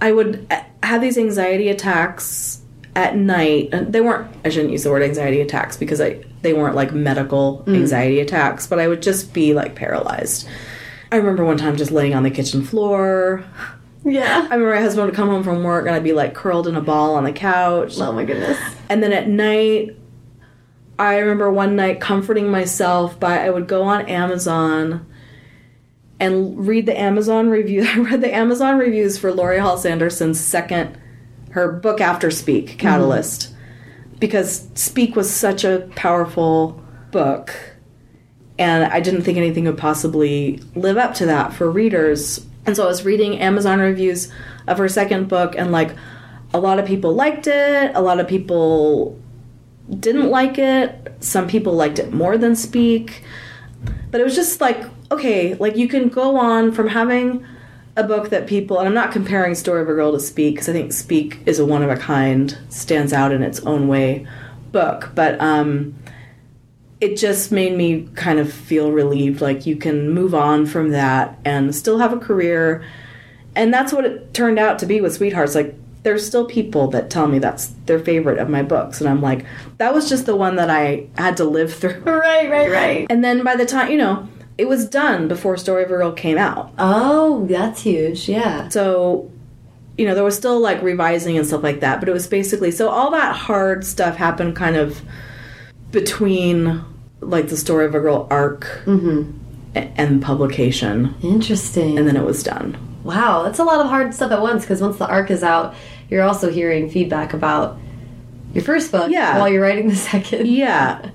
i would uh, have these anxiety attacks at night and they weren't i shouldn't use the word anxiety attacks because i they weren't like medical anxiety attacks but i would just be like paralyzed i remember one time just laying on the kitchen floor Yeah. I remember my husband would come home from work and I'd be like curled in a ball on the couch. Oh my goodness. And then at night, I remember one night comforting myself by I would go on Amazon and read the Amazon review. I read the Amazon reviews for Laurie Halse Anderson's second, her book after Speak, mm-hmm. Catalyst, because Speak was such a powerful book. And I didn't think anything would possibly live up to that for readers. And so I was reading Amazon reviews of her second book, and like a lot of people liked it, a lot of people didn't like it, some people liked it more than Speak. But it was just like, okay, like you can go on from having a book that people, and I'm not comparing Story of a Girl to Speak, because I think Speak is a one of a kind, stands out in its own way book. But um, it just made me kind of feel relieved like you can move on from that and still have a career and that's what it turned out to be with sweethearts like there's still people that tell me that's their favorite of my books and i'm like that was just the one that i had to live through Right, right, right. and then by the time you know it was done before story of a girl came out Oh, that's huge. Yeah. so you know there was still like revising and stuff like that but it was basically so all that hard stuff happened kind of between like the story of a girl arc Mm-hmm. and publication Interesting. and then it was done Wow, that's a lot of hard stuff at once because once the arc is out, you're also hearing feedback about your first book Yeah. while you're writing the second. yeah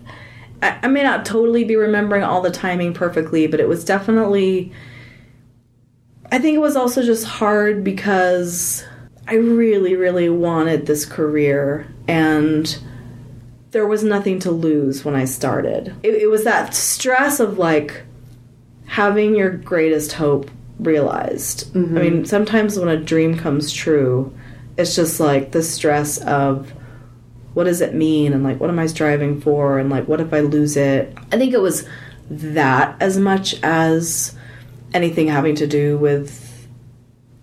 I, I may not totally be remembering all the timing perfectly but it was definitely i think it was also just hard because i really really wanted this career and there was nothing to lose when i started it, it was that stress of like having your greatest hope realized. Mm-hmm. I mean sometimes when a dream comes true it's just like the stress of what does it mean? And like what am i striving for? And like what if i lose it? I think it was that as much as anything having to do with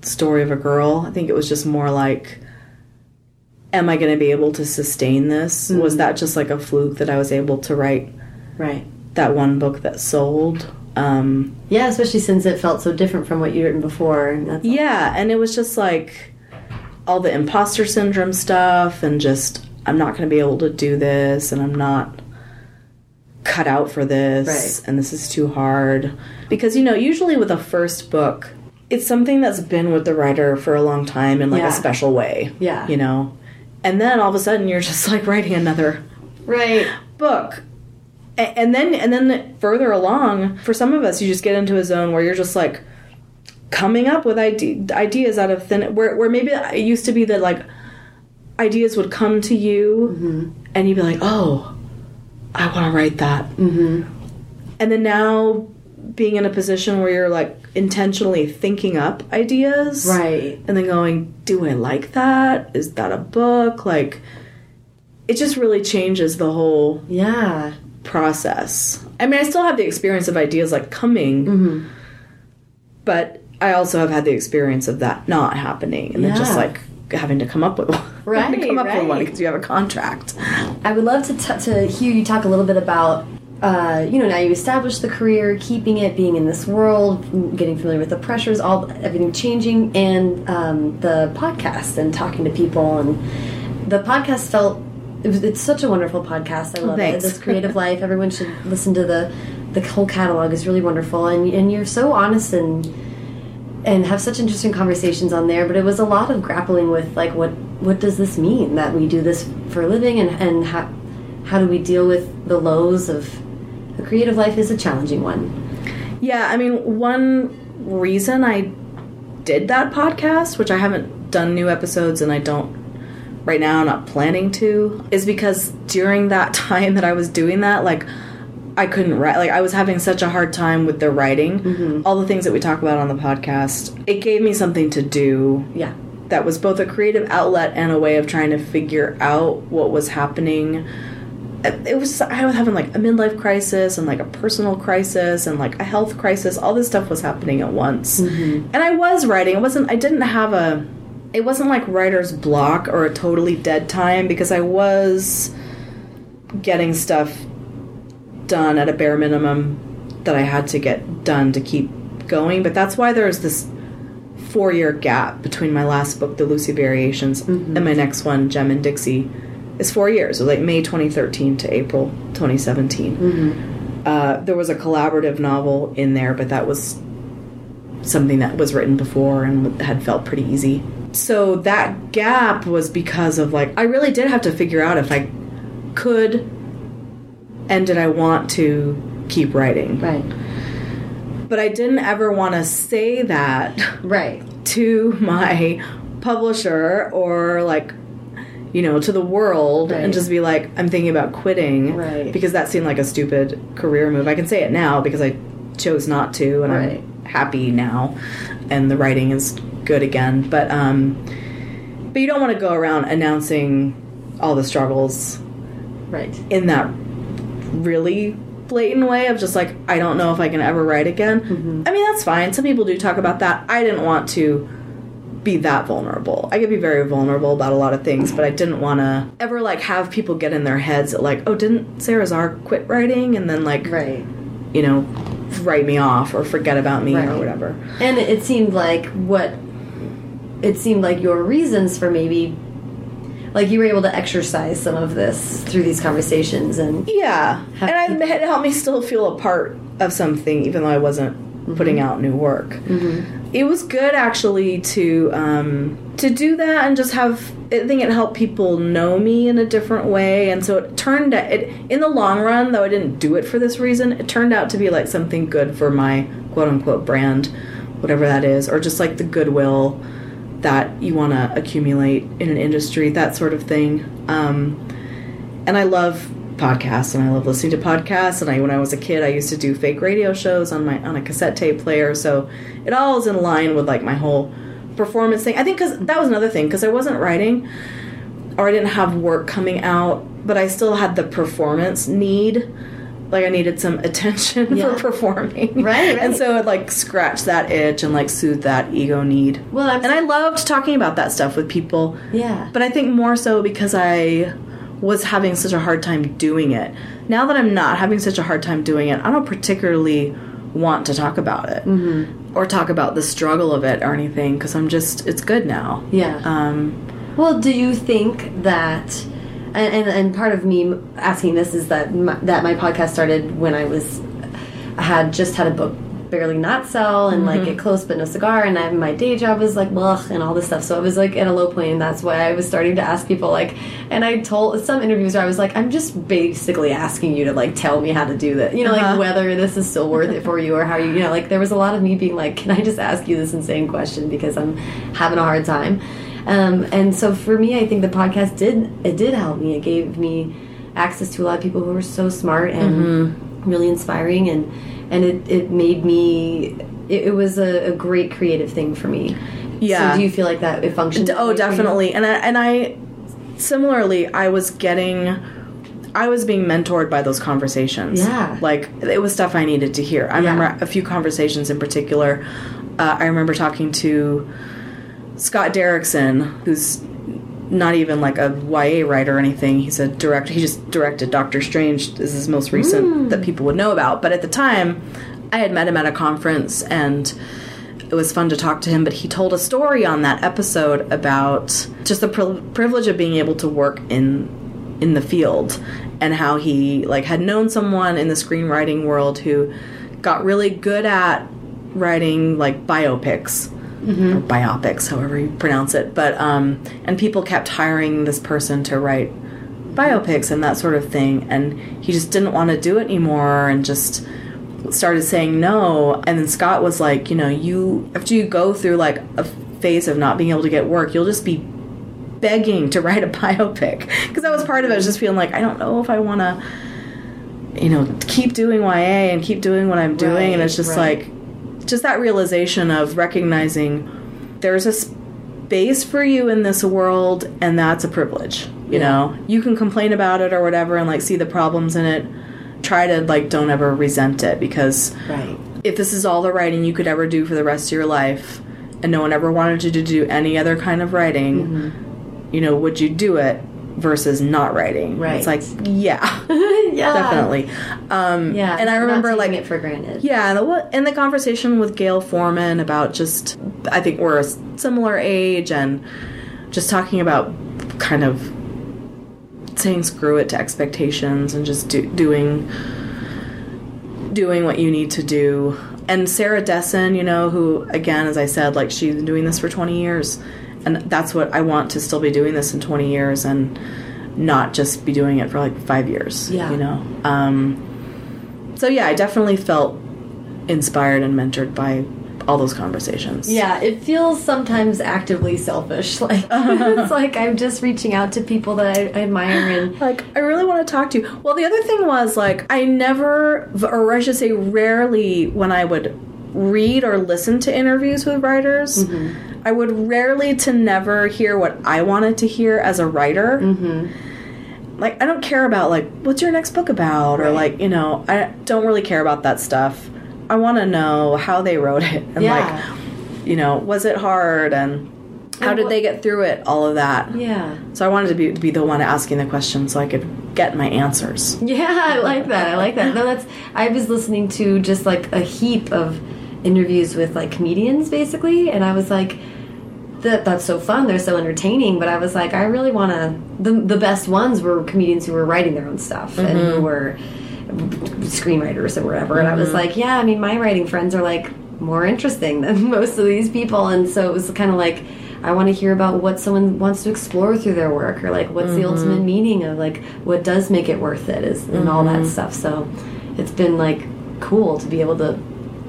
story of a girl. I think it was just more like am i going to be able to sustain this? Was mm-hmm. that just like a fluke that i was able to write Right. that one book that sold um Yeah, especially since it felt so different from what you'd written before. and Yeah, and it was just like all the imposter syndrome stuff, and just I'm not going to be able to do this, and I'm not cut out for this, Right. and this is too hard. Because, you know, usually with a first book, it's something that's been with the writer for a long time in like Yeah. a special way. Yeah. You know? And then all of a sudden you're just like writing another Right. book and then and then further along for some of us you just get into a zone where you're just like coming up with ide- ideas out of thin where, where maybe it used to be that like ideas would come to you and you'd be like oh i want to write that mm-hmm. and then now being in a position where you're like intentionally thinking up ideas Right. and then going, do I like that? Is that a book? Like, it just really changes the whole Yeah. Process. I mean, I still have the experience of ideas like coming, Mm-hmm. but I also have had the experience of that not happening and then just like having to come up with one. Right, come up with one because you have a contract. I would love to, t- to hear you talk a little bit about, uh, you know, now you established the career, keeping it, being in this world, getting familiar with the pressures, all everything changing, and um, the podcast and talking to people. And the podcast felt it was, it's such a wonderful podcast. I oh, love it. This creative life. Everyone should listen to the the whole catalog is really wonderful, and and you're so honest and and have such interesting conversations on there but it was a lot of grappling with like what what does this mean that we do this for a living and and how how do we deal with the lows of the creative life is a challenging one Yeah, I mean, one reason I did that podcast, which I haven't done new episodes and I don't right now, I'm not planning to, is because during that time that I was doing that, like, I couldn't write. Like, I was having such a hard time with the writing. Mm-hmm. All the things that we talk about on the podcast, it gave me something to do yeah that was both a creative outlet and a way of trying to figure out what was happening. It was I was having like a midlife crisis and like a personal crisis and like a health crisis. All this stuff was happening at once, mm-hmm. and I was writing. It wasn't. I didn't have a. It wasn't like writer's block or a totally dead time because I was getting stuff done at a bare minimum that I had to get done to keep going. But that's why there's this four year gap between my last book, The Lucy Variations, and my next one, Gem and Dixie. It's four years, so like May 2013 to April 2017. Uh, there was a collaborative novel in there, but that was something that was written before and had felt pretty easy. So that gap was because of like, I really did have to figure out if I could and did I want to keep writing. right But I didn't ever want to say that right to my publisher or like you know to the world Right. and just be like i'm thinking about quitting Right. because that seemed like a stupid career move i can say it now because i chose not to and Right. i'm happy now and the writing is good again but um but you don't want to go around announcing all the struggles right in that really blatant way of just like I don't know if I can ever write again. I mean that's fine. Some people do talk about that. I didn't want to be that vulnerable. I could be very vulnerable about a lot of things, but I didn't want to ever like have people get in their heads that like, oh, didn't Sara Zarr quit writing and then like Right. you know write me off or forget about me or whatever. And it seemed like what it seemed like your reasons for maybe like you were able to exercise some of this through these conversations and Yeah, and it helped me still feel a part of something, even though I wasn't putting out new work. It was good actually to um, to do that and just have. I think it helped people know me in a different way, and so it turned out. It in the long run, though I didn't do it for this reason, it turned out to be like something good for my quote unquote brand, whatever that is, or just like the goodwill that you want to accumulate in an industry, that sort of thing. Um, and I love podcasts and I love listening to podcasts and I when I was a kid I used to do fake radio shows on my on a cassette tape player so it all is in line with like my whole performance thing. I think cuz that was another thing cuz I wasn't writing or I didn't have work coming out but I still had the performance need like I needed some attention Yeah. for performing. Right, And so it like scratched that itch and like soothed that ego need. well I'm And I loved talking about that stuff with people. yeah But I think more so because I was having such a hard time doing it. Now that I'm not having such a hard time doing it, I don't particularly want to talk about it Mm-hmm. or talk about the struggle of it or anything because I'm just, it's good now. yeah Um, Well, do you think that, and, and, and part of me asking this is that my, that my podcast started when I was, I had just had a book barely not sell and like get close but no cigar and I, my day job was like blah and all this stuff. So I was like at a low point and that's why I was starting to ask people like and I told some interviews where I was like I'm just basically asking you to like tell me how to do that you know Uh-huh. like whether this is still worth it for you or how you you know like there was a lot of me being like can I just ask you this insane question because I'm having a hard time um, and so for me, I think the podcast did it did help me. It gave me access to a lot of people who were so smart and really inspiring, and and it, it made me. It, it was a, a great creative thing for me. Yeah. So do you feel like that it functioned? oh, way for you? definitely. And I, and I, similarly, I was getting. I was being mentored by those conversations. Yeah. Like, it was stuff I needed to hear. I Yeah. remember a few conversations in particular. Uh, I remember talking to Scott Derrickson, who's not even like a YA writer or anything. He's a director. He just directed Doctor Strange. This is his most recent mm. that people would know about. But at the time, I had met him at a conference and it was fun to talk to him. But he told a story on that episode about just the pri- privilege of being able to work in in the field and how he like had known someone in the screenwriting world who got really good at writing like biopics or biopics, however you pronounce it. But um, and people kept hiring this person to write biopics and that sort of thing, and he just didn't want to do it anymore, and just started saying no. And then Scott was like, you know, you after you go through like a phase of not being able to get work, you'll just be begging to write a biopic because that was part of it. Was just feeling like I don't know if I want to. You know, keep doing YA and keep doing what I'm doing, and it's just right. like just that realization of recognizing there's a space for you in this world and that's a privilege you Yeah. know you can complain about it or whatever and like see the problems in it try to like don't ever resent it because Right. if this is all the writing you could ever do for the rest of your life and no one ever wanted you to do any other kind of writing Mm-hmm. you know would you do it versus not writing Right. it's like yeah yeah. definitely um Yeah. and i remember like it for granted. yeah, and the, and the conversation with Gayle Forman about just, I think we're a similar age, and just talking about kind of saying screw it to expectations and just do, doing doing what you need to do. And Sarah Dessen, you know, who again, as I said, like she's been doing this for 20 years, and that's what I want to still be doing this in 20 years and not just be doing it for like five years. Yeah. you know. Um, so yeah, I definitely felt inspired and mentored by all those conversations. Yeah, it feels sometimes actively selfish. Like it's like I'm just reaching out to people that I, I admire and Like, I really want to talk to you. Well, the other thing was, like, I never, or I should say, rarely, when I would read or listen to interviews with writers, I would rarely to never hear what I wanted to hear as a writer. Mm-hmm. like I don't care about like what's your next book about or like you know I don't really care about that stuff. I want to know how they wrote it and Yeah. like you know was it hard and how And did they get through it all of that. Yeah. So I wanted to be be the one asking the questions so I could get my answers. Yeah, I like that. I like that. No, that's. I was listening to just like a heap of interviews with like comedians, basically, and I was like, "That that's so fun. They're so entertaining." But I was like, I really want to. The the best ones were comedians who were writing their own stuff and who mm-hmm. were screenwriters or whatever. And I was mm-hmm. like, yeah, I mean, my writing friends are like more interesting than most of these people, and so it was kind of like. I want to hear about what someone wants to explore through their work, or like what's the mm-hmm. ultimate meaning of like what does make it worth it, is and all that stuff. So it's been like cool to be able to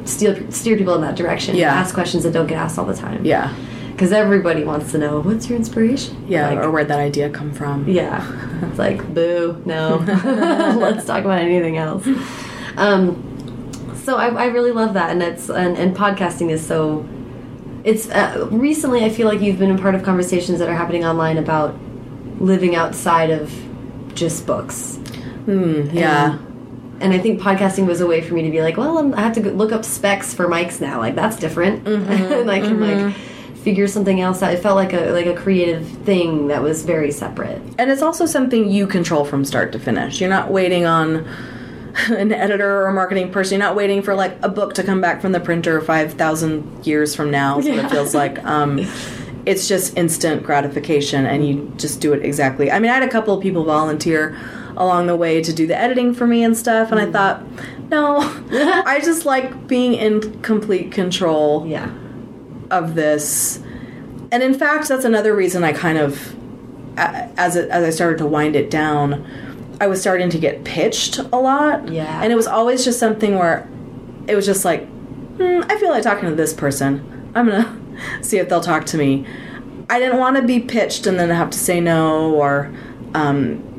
steer steer people in that direction. Yeah. ask questions that don't get asked all the time. Yeah, because everybody wants to know what's your inspiration. yeah, Like, or where'd that idea come from? yeah, it's like boo, no. Let's talk about anything else. Um, so I, I really love that, and it's and, and podcasting is so. It's uh, recently I feel like you've been a part of conversations that are happening online about living outside of just books. Hmm, yeah. And I think podcasting was a way for me to be like, well, I'm, I have to look up specs for mics now. Like that's different, and I can like figure something else out. It felt like a like a creative thing that was very separate. And it's also something you control from start to finish. You're not waiting on an editor or a marketing person. You're not waiting for like a book to come back from the printer 5,000 years from now. So Yeah. it feels like um, it's just instant gratification and you just do it exactly. I mean, I had a couple of people volunteer along the way to do the editing for me and stuff. And I thought, no, I just like being in complete control Yeah, of this. And in fact, that's another reason I kind of, as it, as I started to wind it down, I was starting to get pitched a lot. Yeah. And it was always just something where it was just like, hmm, I feel like talking to this person. I'm gonna see if they'll talk to me. I didn't want to be pitched and then have to say no or. Um,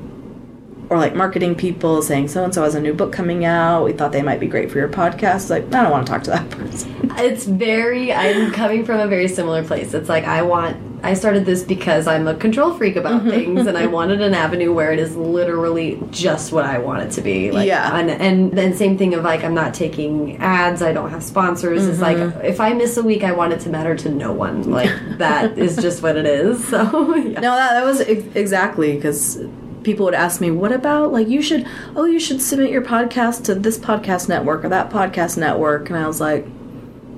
or like marketing people saying so and so has a new book coming out. We thought they might be great for your podcast. Like I don't want to talk to that person. it's very. I'm coming from a very similar place. It's like I want. I started this because I'm a control freak about mm-hmm. things, and I mm-hmm. wanted an avenue where it is literally just what I want it to be. Like, Yeah. and, and then same thing of like I'm not taking ads. I don't have sponsors. It's like mm-hmm. if I miss a week, I want it to matter to no one. Like that is just what it is. So yeah. No, that, that was ex- exactly because people would ask me, "What about like you should? Oh, you should submit your podcast to this podcast network or that podcast network." And I was like,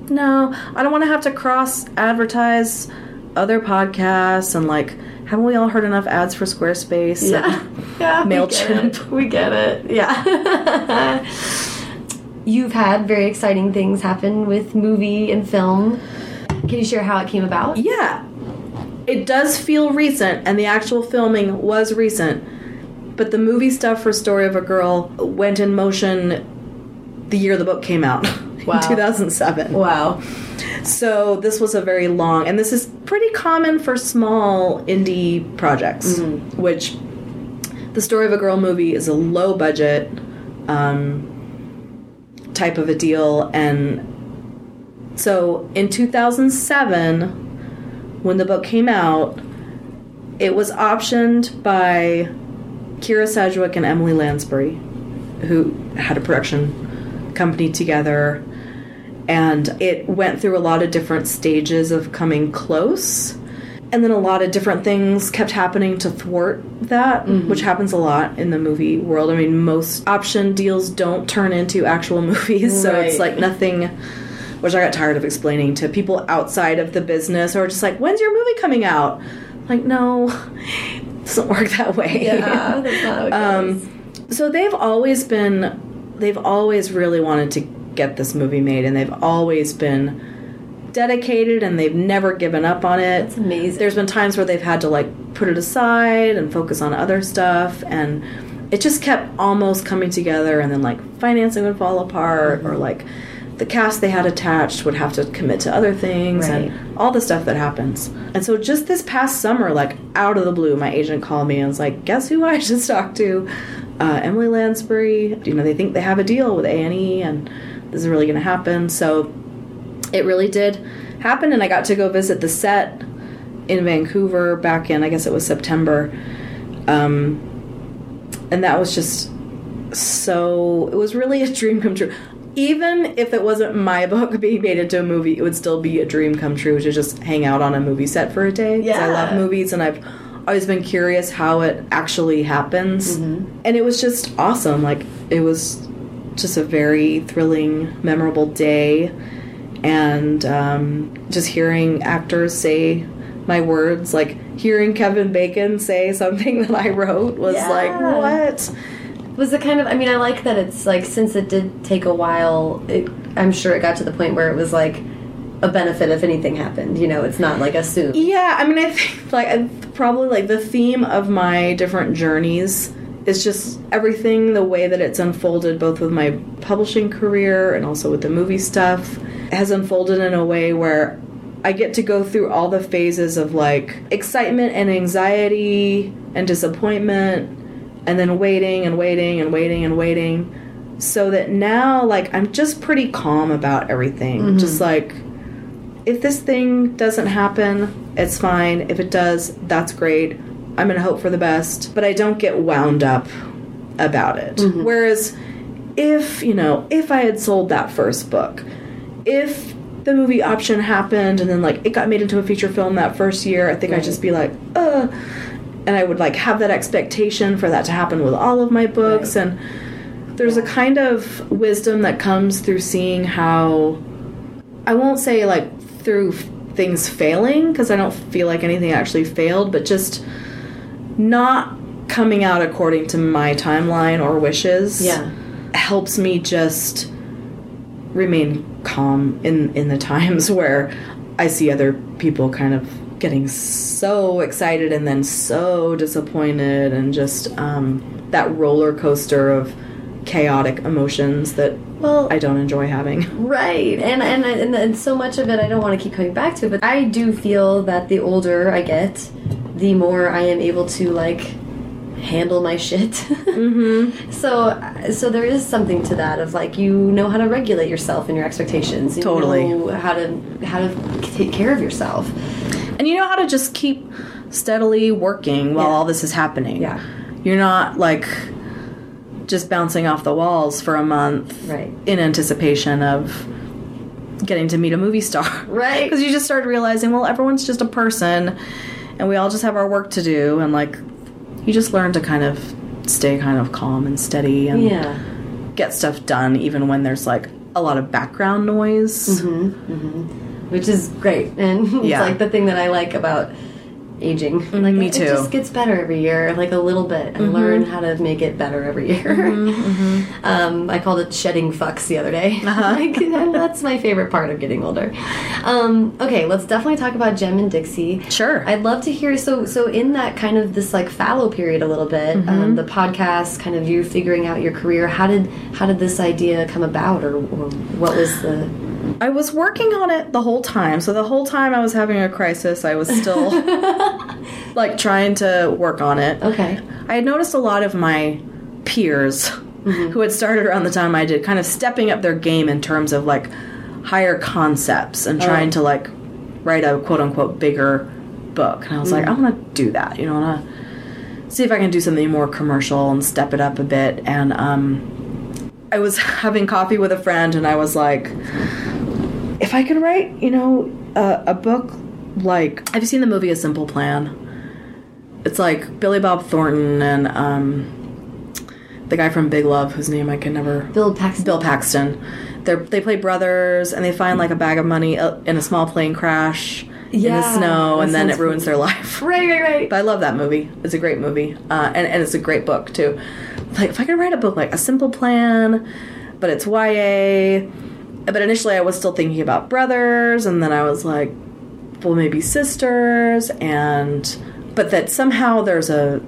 "No, I don't want to have to cross advertise other podcasts and like." Haven't we all heard enough ads for Squarespace? Yeah. yeah we get MailChimp. it. We get it. Yeah. You've had very exciting things happen with movie and film. Can you share how it came about? Yeah. It does feel recent, and the actual filming was recent. But the movie stuff for Story of a Girl went in motion the year the book came out Wow. in 2007. Wow. So this was a very long, and this is pretty common for small indie projects, which the Story of a Girl movie is a low budget um, type of a deal. And so in 2007, when the book came out, it was optioned by Kyra Sedgwick and Emily Lansbury, who had a production company together. And it went through a lot of different stages of coming close. And then a lot of different things kept happening to thwart that mm-hmm. which happens a lot in the movie world. I mean most option deals don't turn into actual movies so it's like nothing which i got tired of explaining to people outside of the business or just like when's your movie coming out? Like no doesn't work that way Yeah, that's not um, so they've always been, they've always really wanted to get this movie made, and they've always been dedicated, and they've never given up on it. It's amazing. There's been times where they've had to like put it aside and focus on other stuff, and it just kept almost coming together, and then like financing would fall apart, or like the cast they had attached would have to commit to other things, Right. and all the stuff that happens. And so just this past summer, like out of the blue, my agent called me and was like, "Guess who I just talked to? Uh, Emily Lansbury. You know, they think they have a deal with A and E, and this is really going to happen." So it really did happen, and I got to go visit the set in Vancouver back in I guess it was September. Um, and that was just so. It was really a dream come true. Even if it wasn't my book being made into a movie, it would still be a dream come true to just hang out on a movie set for a day. 'Cause I love movies, and I've always been curious how it actually happens. And it was just awesome. Like it was just a very thrilling, memorable day, and um, just hearing actors say my words, like hearing Kevin Bacon say something that I wrote was Yeah. like, what? Was it kind of? I mean, I like that it's like since it did take a while. It, I'm sure it got to the point where it was like a benefit if anything happened. You know, it's not like assumed. Yeah, I mean, I think like probably like the theme of my different journeys is just everything the way that it's unfolded, both with my publishing career and also with the movie stuff, has unfolded in a way where I get to go through all the phases of like excitement and anxiety and disappointment, and then waiting and waiting and waiting and waiting. So that now, like, I'm just pretty calm about everything. Just like, if this thing doesn't happen, it's fine. If it does, that's great. I'm going to hope for the best, but I don't get wound up about it. Whereas if, you know, if I had sold that first book, if the movie option happened and then like it got made into a feature film that first year, I think I'd just be like, uh and I would like have that expectation for that to happen with all of my books Right. and there's a kind of wisdom that comes through seeing how I won't say like through things failing because I don't feel like anything actually failed, but just not coming out according to my timeline or wishes. Yeah. helps me just remain calm in in the times where I see other people kind of getting so excited and then so disappointed and just um, that roller coaster of chaotic emotions that Well, I don't enjoy having. Right, and, and and and so much of it I don't want to keep coming back to, but I do feel that the older I get, the more I am able to like handle my shit. mm-hmm. So so there is something to that of like you know how to regulate yourself and your expectations. You Totally. know how to how to take care of yourself. And you know how to just keep steadily working while Yeah. all this is happening. Yeah. You're not like just bouncing off the walls for a month Right. in anticipation of getting to meet a movie star. Right. Because you just start realizing, well, everyone's just a person and we all just have our work to do. And like, you just learn to kind of stay kind of calm and steady and Yeah. get stuff done, even when there's like a lot of background noise. Mm-hmm. Mm-hmm. Which is great and it's Yeah. like the thing that i like about aging like me it, too. it just gets better every year like a little bit and learn how to make it better every year um, i called it shedding fucks the other day like, that's my favorite part of getting older um, okay let's definitely talk about Gem and dixie Sure. I'd love to hear. So, so in that kind of this like fallow period, a little bit, um, the podcast, kind of you figuring out your career. How did how did this idea come about, or, or what was the? I was working on it the whole time. So the whole time I was having a crisis, I was still like trying to work on it. Okay. I had noticed a lot of my peers who had started around the time I did kind of stepping up their game in terms of like higher concepts and trying to like write a quote unquote bigger book. And I was like, I want to do that. You know, I want to see if I can do something more commercial and step it up a bit. And um, I was having coffee with a friend and I was like, if I could write, you know, a, a book like, have you seen the movie A Simple Plan? It's like Billy Bob Thornton and um, the guy from Big Love, whose name I can never. Bill Paxton. Bill Paxton. They're, they play brothers, and they find like a bag of money uh, in a small plane crash in the snow, and then it sounds ruins their life. Right, right, right. But I love that movie. It's a great movie, uh, and and it's a great book too. Like if I could write a book like A Simple Plan, but it's YA. But initially, I was still thinking about brothers, and then I was like, well, maybe sisters, and but that somehow there's a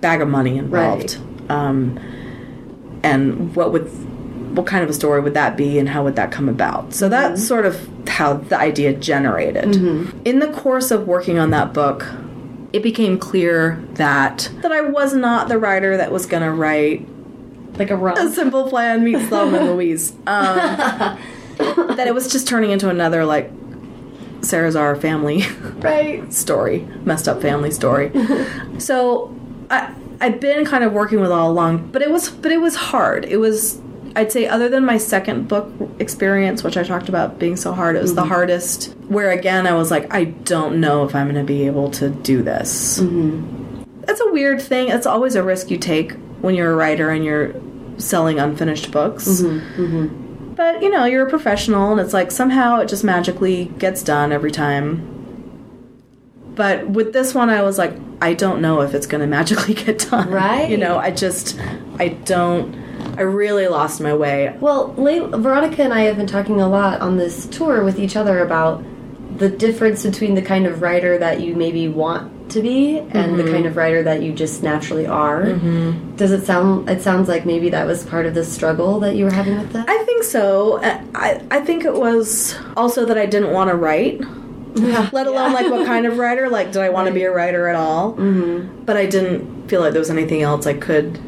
bag of money involved. Um, and what would what kind of a story would that be and how would that come about? So that's sort of how the idea generated. In the course of working on that book it became clear that that i was not the writer that was going to write Like a a simple plan meets Thelma and Louise. Um, that it was just turning into another like Sara Zarr family Right. story, messed up family story. so I I've been kind of working with all along, but it was but it was hard. It was I'd say other than my second book experience, which I talked about being so hard, it was the hardest. Where again, I was like, I don't know if I'm going to be able to do this. That's a weird thing. It's always a risk you take when you're a writer and you're selling unfinished books. Mm-hmm, mm-hmm. But you know, you're a professional, and it's like somehow it just magically gets done every time. But with this one, I was like, I don't know if it's going to magically get done. Right. You know, I just, I don't, I really lost my way. Well, Veronica and I have been talking a lot on this tour with each other about the difference between the kind of writer that you maybe want to be and Mm-hmm. the kind of writer that you just naturally are. Does it sound? It sounds like maybe that was part of the struggle that you were having with that. I think so. I, I think it was also that I didn't want to write. yeah. let alone like what kind of writer like did i want to be a writer at all mm-hmm. but i didn't feel like there was anything else i could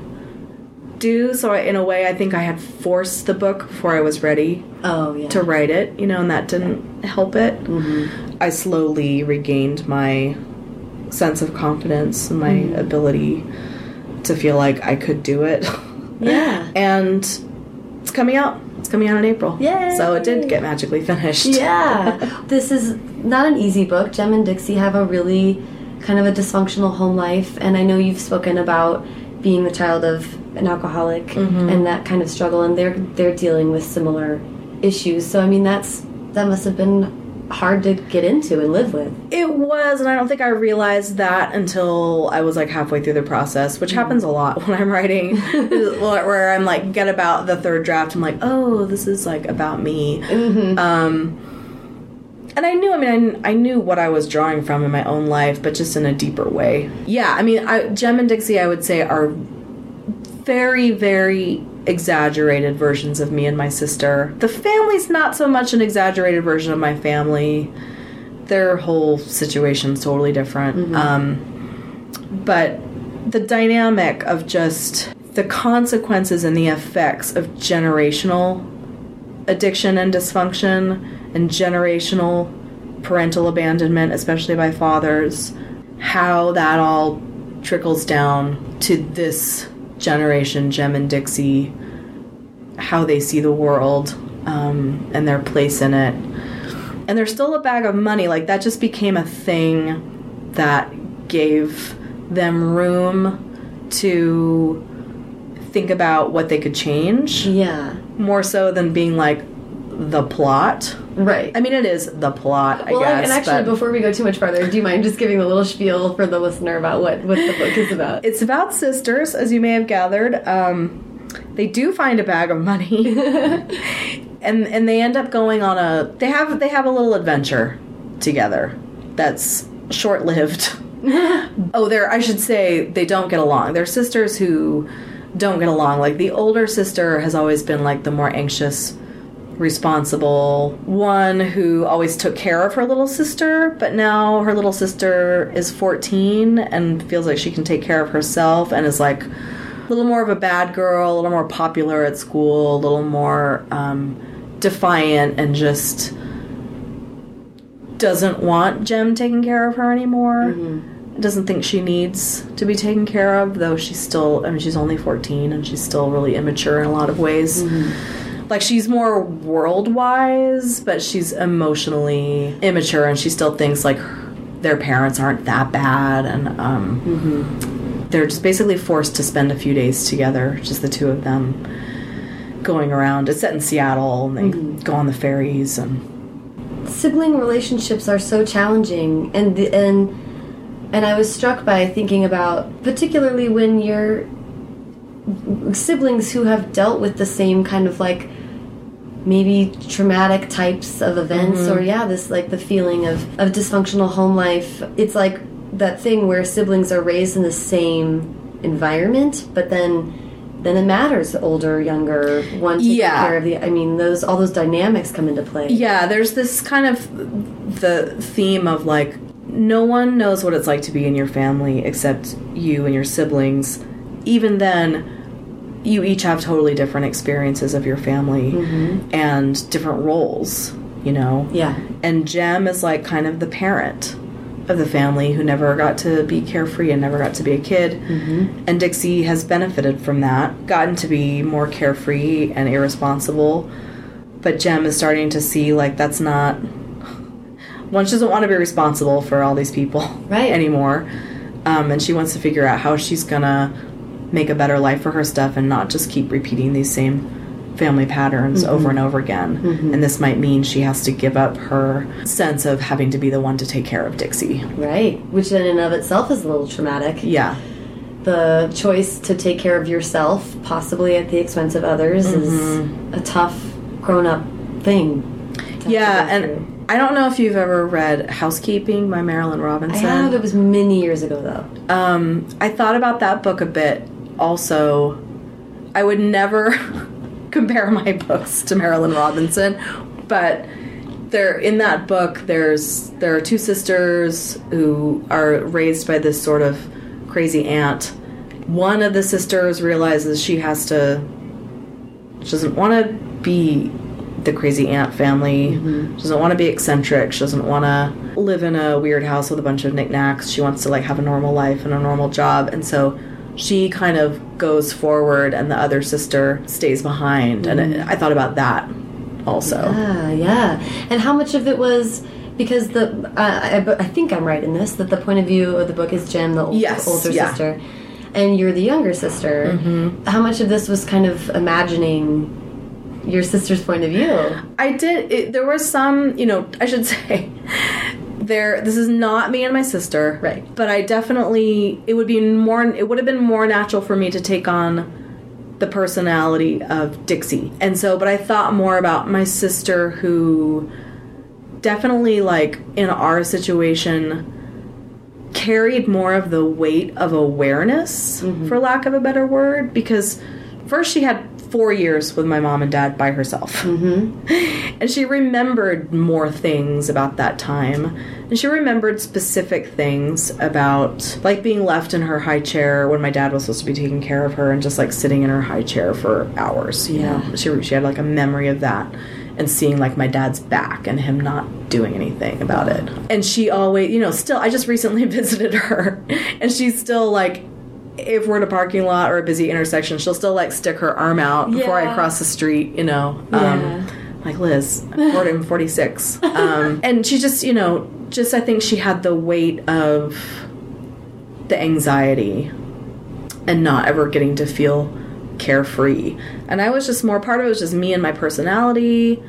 do so I, in a way i think i had forced the book before i was ready Oh yeah. to write it you know and that didn't help it Mm-hmm. i slowly regained my sense of confidence and my Mm-hmm. ability to feel like i could do it yeah. and it's coming out it's coming out in april Yay! so it did get magically finished Yeah. this is not an easy book. Gem and Dixie have a really kind of a dysfunctional home life, and I know you've spoken about being the child of an alcoholic mm-hmm. and that kind of struggle, and they're they're dealing with similar issues. So I mean, that's that must have been hard to get into and live with. It was, and I don't think I realized that until I was like halfway through the process, which mm-hmm. happens a lot when I'm writing, where I'm like, get about the third draft, I'm like, oh, this is like about me. Mm-hmm. Um, and I knew, I mean, I, I knew what I was drawing from in my own life, but just in a deeper way. Yeah, I mean, I, Gem and Dixie, I would say, are very, very exaggerated versions of me and my sister. The family's not so much an exaggerated version of my family. Their whole situation's totally different. Um, but the dynamic of just the consequences and the effects of generational addiction and dysfunction and generational parental abandonment, especially by fathers, how that all trickles down to this generation, Gem and Dixie, how they see the world um, and their place in it. And there's still a bag of money. Like, that just became a thing that gave them room to think about what they could change Yeah. more so than being like the plot. Right. I mean, it is the plot, I well, guess. and actually, before we go too much farther, do you mind just giving a little spiel for the listener about what, what the book is about? it's about sisters, as you may have gathered. Um, they do find a bag of money, and and they end up going on a. They have they have a little adventure together. That's short lived. oh, they're. I should say they don't get along. They're sisters who don't get along. Like the older sister has always been like the more anxious responsible one who always took care of her little sister, but now her little sister is 14 and feels like she can take care of herself and is like a little more of a bad girl, a little more popular at school, a little more um, defiant, and just doesn't want Gem taking care of her anymore. Doesn't think she needs to be taken care of, though she's still, I mean, she's only 14 and she's still really immature in a lot of ways like she's more world wise, but she's emotionally immature, and she still thinks like their parents aren't that bad, and um, they're just basically forced to spend a few days together, just the two of them, going around. It's set in Seattle, and they go on the ferries, and sibling relationships are so challenging and the, and and I was struck by thinking about particularly when you're siblings who have dealt with the same kind of like maybe traumatic types of events mm-hmm. or yeah this like the feeling of of dysfunctional home life it's like that thing where siblings are raised in the same environment but then then it matters older younger one taking Yeah. care of the i mean those all those dynamics come into play yeah, there's this kind of the theme of like no one knows what it's like to be in your family except you and your siblings. Even then, you each have totally different experiences of your family and different roles, you know? yeah And Gem is like kind of the parent of the family who never got to be carefree and never got to be a kid. Mm-hmm. And Dixie has benefited from that, gotten to be more carefree and irresponsible. But Gem is starting to see like that's not. One, she doesn't want to be responsible for all these people Right. anymore. Um, and she wants to figure out how she's gonna make a better life for her stuff and not just keep repeating these same family patterns over and over again. And this might mean she has to give up her sense of having to be the one to take care of Dixie. Right. Which in and of itself is a little traumatic. Yeah. The choice to take care of yourself, possibly at the expense of others, Mm-hmm. is a tough grown up thing. Yeah, through. and I don't know if you've ever read Housekeeping by Marilynne Robinson. I have. It was many years ago, though. Um, I thought about that book a bit. Also, I would never compare my books to Marilynne Robinson, but there in that book, there's there are two sisters who are raised by this sort of crazy aunt. One of the sisters realizes she has to. She doesn't want to be the crazy aunt family. Mm-hmm. She doesn't want to be eccentric. She doesn't want to live in a weird house with a bunch of knickknacks. She wants to like have a normal life and a normal job. And so she kind of goes forward, and the other sister stays behind. And it, I thought about that also. Ah, yeah. And how much of it was because the uh, I, I think I'm right in this that the point of view of the book is Gem, the Yes, older yeah. sister, and you're the younger sister. Mm-hmm. How much of this was kind of imagining your sister's point of view? I did. It, there was some, you know, I should say, there. This is not me and my sister, Right. But I definitely, it would be more. It would have been more natural for me to take on the personality of Dixie, and so. But I thought more about my sister, who definitely, like in our situation, carried more of the weight of awareness, mm-hmm. for lack of a better word, because first she had four years with my mom and dad by herself. Mm-hmm. And she remembered more things about that time. And she remembered specific things about, like, being left in her high chair when my dad was supposed to be taking care of her and just, like, sitting in her high chair for hours. You Yeah. know, she, she had, like, a memory of that and seeing, like, my dad's back and him not doing anything about it. And she always, you know, still, I just recently visited her and she's still, like, if we're in a parking lot or a busy intersection, she'll still like stick her arm out before I cross the street, you know. Yeah. Um, like Liz, I'm 40 I'm 46. Um, and she just, you know, just I think she had the weight of the anxiety and not ever getting to feel carefree. And I was just more part of it was just me and my personality.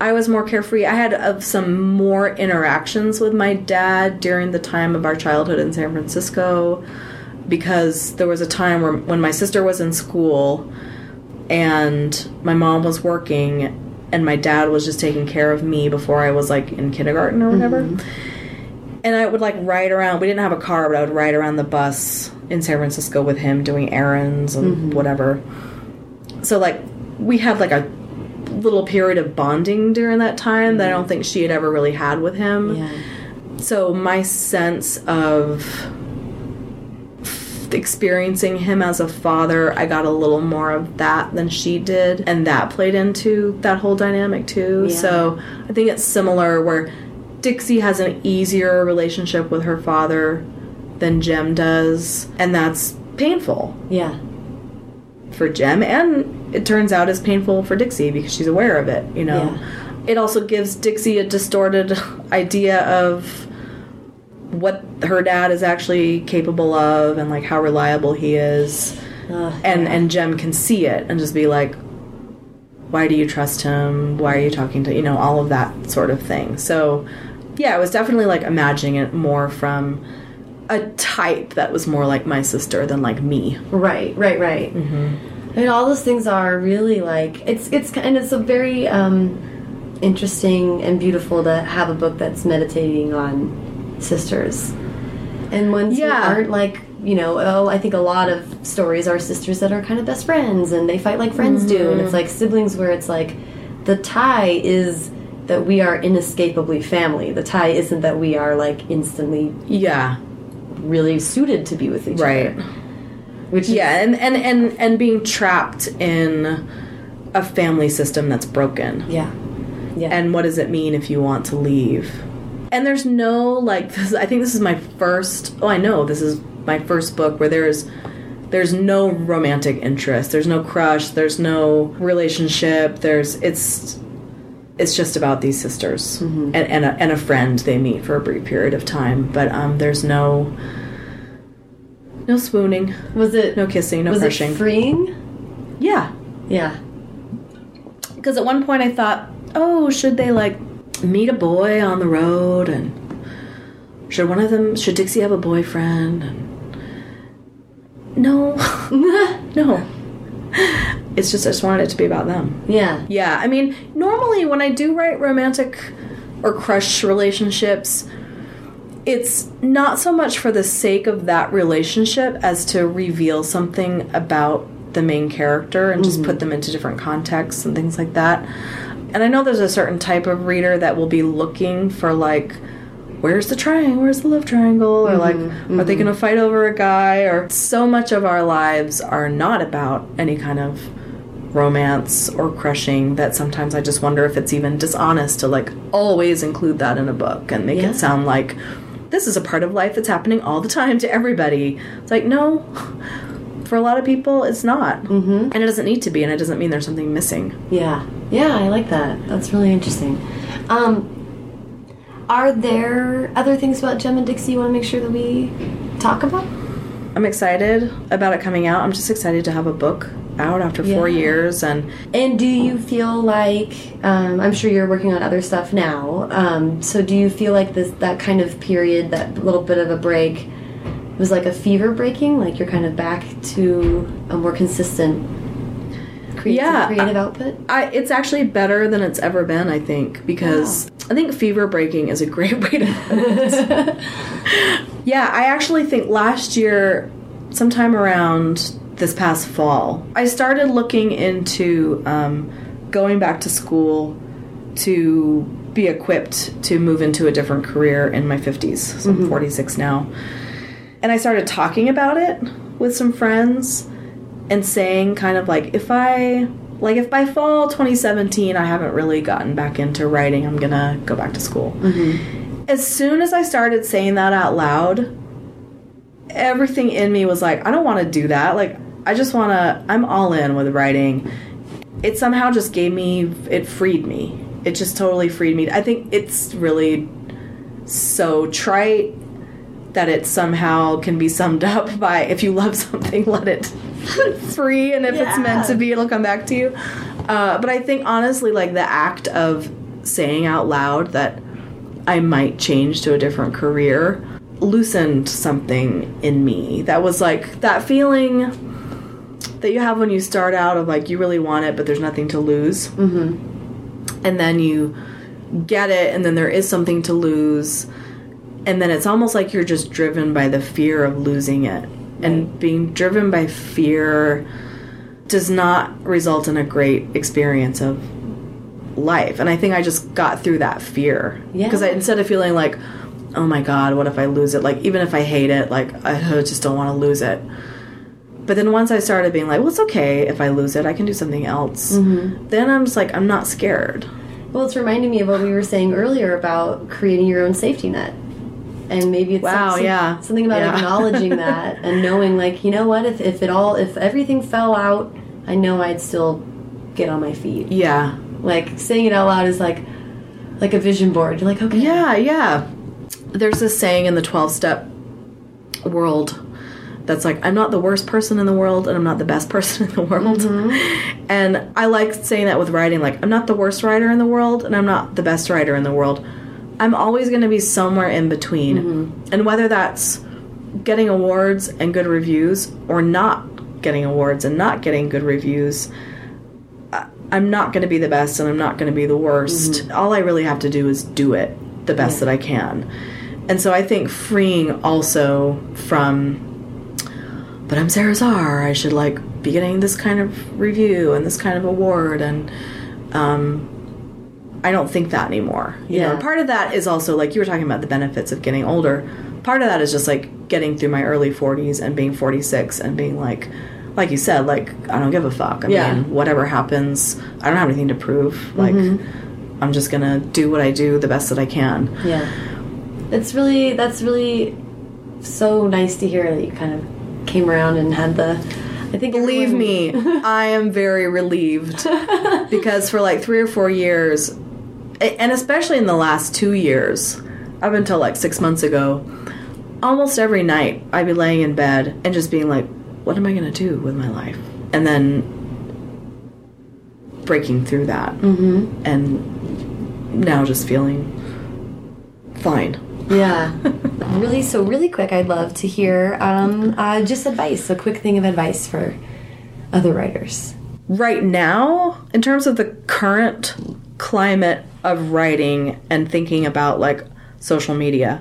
I was more carefree. I had uh, some more interactions with my dad during the time of our childhood in San Francisco because there was a time where when my sister was in school and my mom was working and my dad was just taking care of me before I was like in kindergarten or whatever. Mm-hmm. And I would like ride around. We didn't have a car, but I would ride around the bus in San Francisco with him doing errands and mm-hmm. whatever. So like we had like a little period of bonding during that time that I don't mm-hmm. think she had ever really had with him. Yeah. So my sense of experiencing him as a father, I got a little more of that than she did, and that played into that whole dynamic too. Yeah. So I think it's similar where Dixie has an easier relationship with her father than Gem does, and that's painful Yeah. for Gem, and it turns out is painful for Dixie because she's aware of it. You know, it also gives Dixie a distorted idea of what her dad is actually capable of and like how reliable he is, and yeah. and Gem can see it and just be like, why do you trust him? Why are you talking to you know all of that sort of thing. So, yeah, it was definitely like imagining it more from a type that was more like my sister than like me. Right, right, right. Mm-hmm. And all those things are really like it's it's and it's a very um, interesting and beautiful to have a book that's meditating on sisters and ones who aren't like you know oh I think a lot of stories are sisters that are kind of best friends and they fight like friends do and Mm-hmm. it's like siblings where it's like the tie is that we are inescapably family. The tie isn't that we are like instantly Yeah, really suited to be with each right. other. Right. Which Yeah, and, and and and being trapped in a family system that's broken. yeah, yeah. And what does it mean if you want to leave? And there's no like this, i think this is my first oh i know this is my first book where there's there's no romantic interest. There's no crush. There's no relationship. There's it's it's just about these sisters and, and, a, and a friend they meet for a brief period of time. But um there's no no swooning. Was it no kissing no was crushing. it freeing? yeah. Yeah. because at one point I thought, oh, should they like meet a boy on the road and should one of them should Dixie have a boyfriend? And no, no. It's just I just wanted it to be about them. Yeah. Yeah, I mean, normally when I do write romantic or crush relationships, it's not so much for the sake of that relationship as to reveal something about the main character and just mm-hmm. put them into different contexts and things like that. And I know there's a certain type of reader that will be looking for like where's the triangle? Where's the love triangle? Or like are they going to fight over a guy? Or so much of our lives are not about any kind of romance or crushing that sometimes I just wonder if it's even dishonest to like always include that in a book and make Yeah. it sound like this is a part of life that's happening all the time to everybody. It's like, no, for a lot of people, it's not. Mm-hmm. And it doesn't need to be, and it doesn't mean there's something missing. Yeah. Yeah, I like that. That's really interesting. Um, are there other things about Gem and Dixie you want to make sure that we talk about? I'm excited about it coming out. I'm just excited to have a book out after four years and And do you feel like um, I'm sure you're working on other stuff now? Um, so do you feel like this that kind of period, that little bit of a break, was like a fever breaking? Like you're kind of back to a more consistent creative, Yeah, creative output? I, it's actually better than it's ever been, I think, because I think fever breaking is a great way to put it. yeah, I actually think last year, sometime around this past fall, I started looking into um, going back to school to be equipped to move into a different career in my 50s. So I'm 46 now. And I started talking about it with some friends and saying kind of like if I like if by fall 2017 I haven't really gotten back into writing, I'm gonna go back to school. Mm-hmm. As soon as I started saying that out loud, everything in me was like, I don't want to do that. Like I just want to. I'm all in with writing. It somehow just gave me. It freed me. It just totally freed me. I think it's really so trite that it somehow can be summed up by if you love something, let it free, and if it's meant to be, it'll come back to you. Uh, but I think honestly, like the act of saying out loud that I might change to a different career loosened something in me. That was like that feeling that you have when you start out of like you really want it, but there's nothing to lose. Mm-hmm. And then you get it, and then there is something to lose. And then it's almost like you're just driven by the fear of losing it. And being driven by fear does not result in a great experience of life. And I think I just got through that fear. Yeah. Because I instead of feeling like, oh my God, what if I lose it? Like, even if I hate it, like, I just don't want to lose it. But then once I started being like, well, it's okay if I lose it, I can do something else. Mm-hmm. Then I'm just like, I'm not scared. Well, it's reminding me of what we were saying earlier about creating your own safety net. And maybe it's Wow, some- yeah. something about Yeah. acknowledging that and knowing, like, you know what, if, if it all, if everything fell out, I know I'd still get on my feet. Yeah. Like, saying it out loud is like, like a vision board. You're like, okay. Yeah, yeah. There's this saying in the 12 step world that's like, I'm not the worst person in the world and I'm not the best person in the world. Mm-hmm. And I like saying that with writing, like, I'm not the worst writer in the world and I'm not the best writer in the world. I'm always going to be somewhere in between. And whether that's getting awards and good reviews or not getting awards and not getting good reviews, I'm not going to be the best and I'm not going to be the worst. All I really have to do is do it the best that I can. And so I think freeing also from, but I'm Sara Zarr, I should like be getting this kind of review and this kind of award. And um, I don't think that anymore. You Yeah. know, part of that is also like you were talking about the benefits of getting older. Part of that is just like getting through my early 40s and being 46 and being like, like you said, like I don't give a fuck. I Yeah. mean, whatever happens, I don't have anything to prove. Like, mm-hmm. I'm just gonna do what I do the best that I can. Yeah. it's really that's really so nice to hear that you kind of came around and had the. I think Believe me, I am very relieved because for like three or four years, and especially in the last two years, up until like six months ago, almost every night I'd be laying in bed and just being like, what am I going to do with my life? And then breaking through that. Mm-hmm. And now just feeling fine. Yeah. really, so really quick, I'd love to hear um, uh, just advice, a quick thing of advice for other writers. right now, in terms of the current climate of writing and thinking about like social media,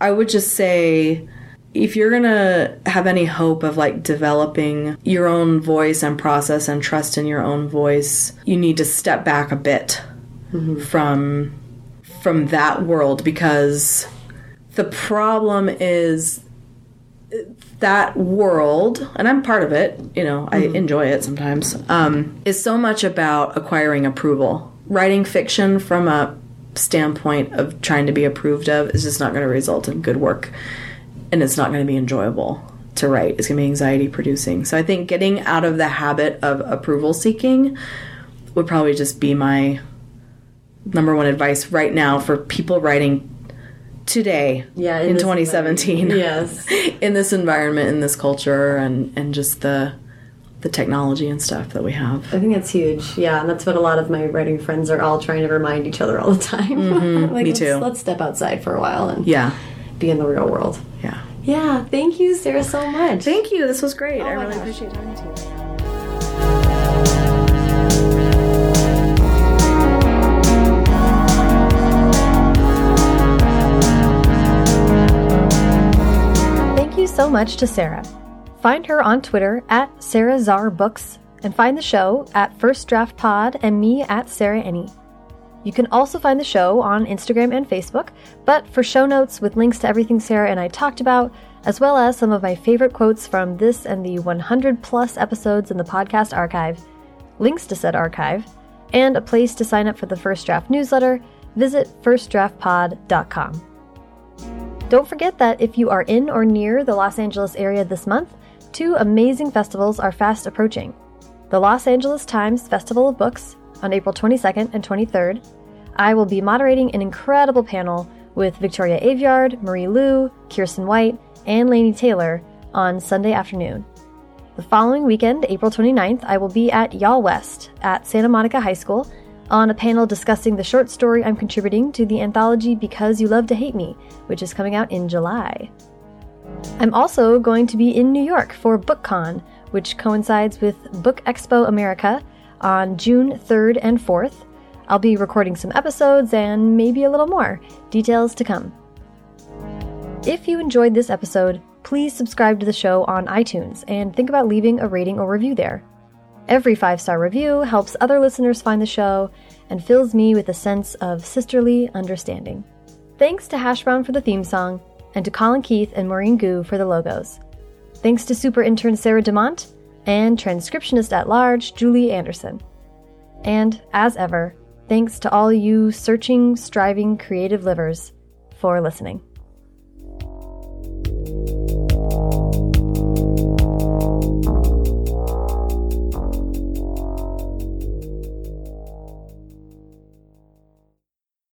I would just say if you're gonna have any hope of like developing your own voice and process and trust in your own voice, you need to step back a bit from from that world because the problem is that world, and I'm part of it, you know, I enjoy it sometimes, um, is so much about acquiring approval. Writing fiction from a standpoint of trying to be approved of is just not going to result in good work, and it's not going to be enjoyable to write. It's going to be anxiety producing. So I think getting out of the habit of approval seeking would probably just be my number one advice right now for people writing today Yeah, in, in 2017 Yes. in this environment in this culture and and just the the technology and stuff that we have I think that's huge. Yeah, and that's what a lot of my writing friends are all trying to remind each other all the time. Mm-hmm. me let's- too. Let's step outside for a while and yeah be in the real world. yeah Yeah, thank you, Sara, so much. thank you this was great i really gosh. appreciate talking to you Thank you so much to Sara. Find her on Twitter at Sara Zarr Books and find the show at First Draft Pod and me at Sarah Enni. You can also find the show on Instagram and Facebook, but for show notes with links to everything Sara and I talked about, as well as some of my favorite quotes from this and the 100 plus episodes in the podcast archive, links to said archive, and a place to sign up for the First Draft newsletter, visit firstdraftpod.com. Don't forget that if you are in or near the Los Angeles area this month, two amazing festivals are fast approaching. The Los Angeles Times Festival of Books on April 22nd and 23rd. I will be moderating an incredible panel with Victoria Aveyard, Marie Lu, Kiersten White, and Laini Taylor on Sunday afternoon. The following weekend, April 29th, I will be at Y'all West at Santa Monica High School on a panel discussing the short story I'm contributing to the anthology Because You Love to Hate Me, which is coming out in July. I'm also going to be in New York for BookCon, which coincides with Book Expo America on June 3rd and 4th. I'll be recording some episodes and maybe a little more. Details to come. If you enjoyed this episode, please subscribe to the show on iTunes and think about leaving a rating or review there. Every five star review helps other listeners find the show and fills me with a sense of sisterly understanding. Thanks to Hash Brown for the theme song, and to Colin Keith and Maureen Goo for the logos. Thanks to super intern Sarah DeMont and transcriptionist at large Julie Anderson. And as ever, thanks to all you searching, striving, creative livers for listening.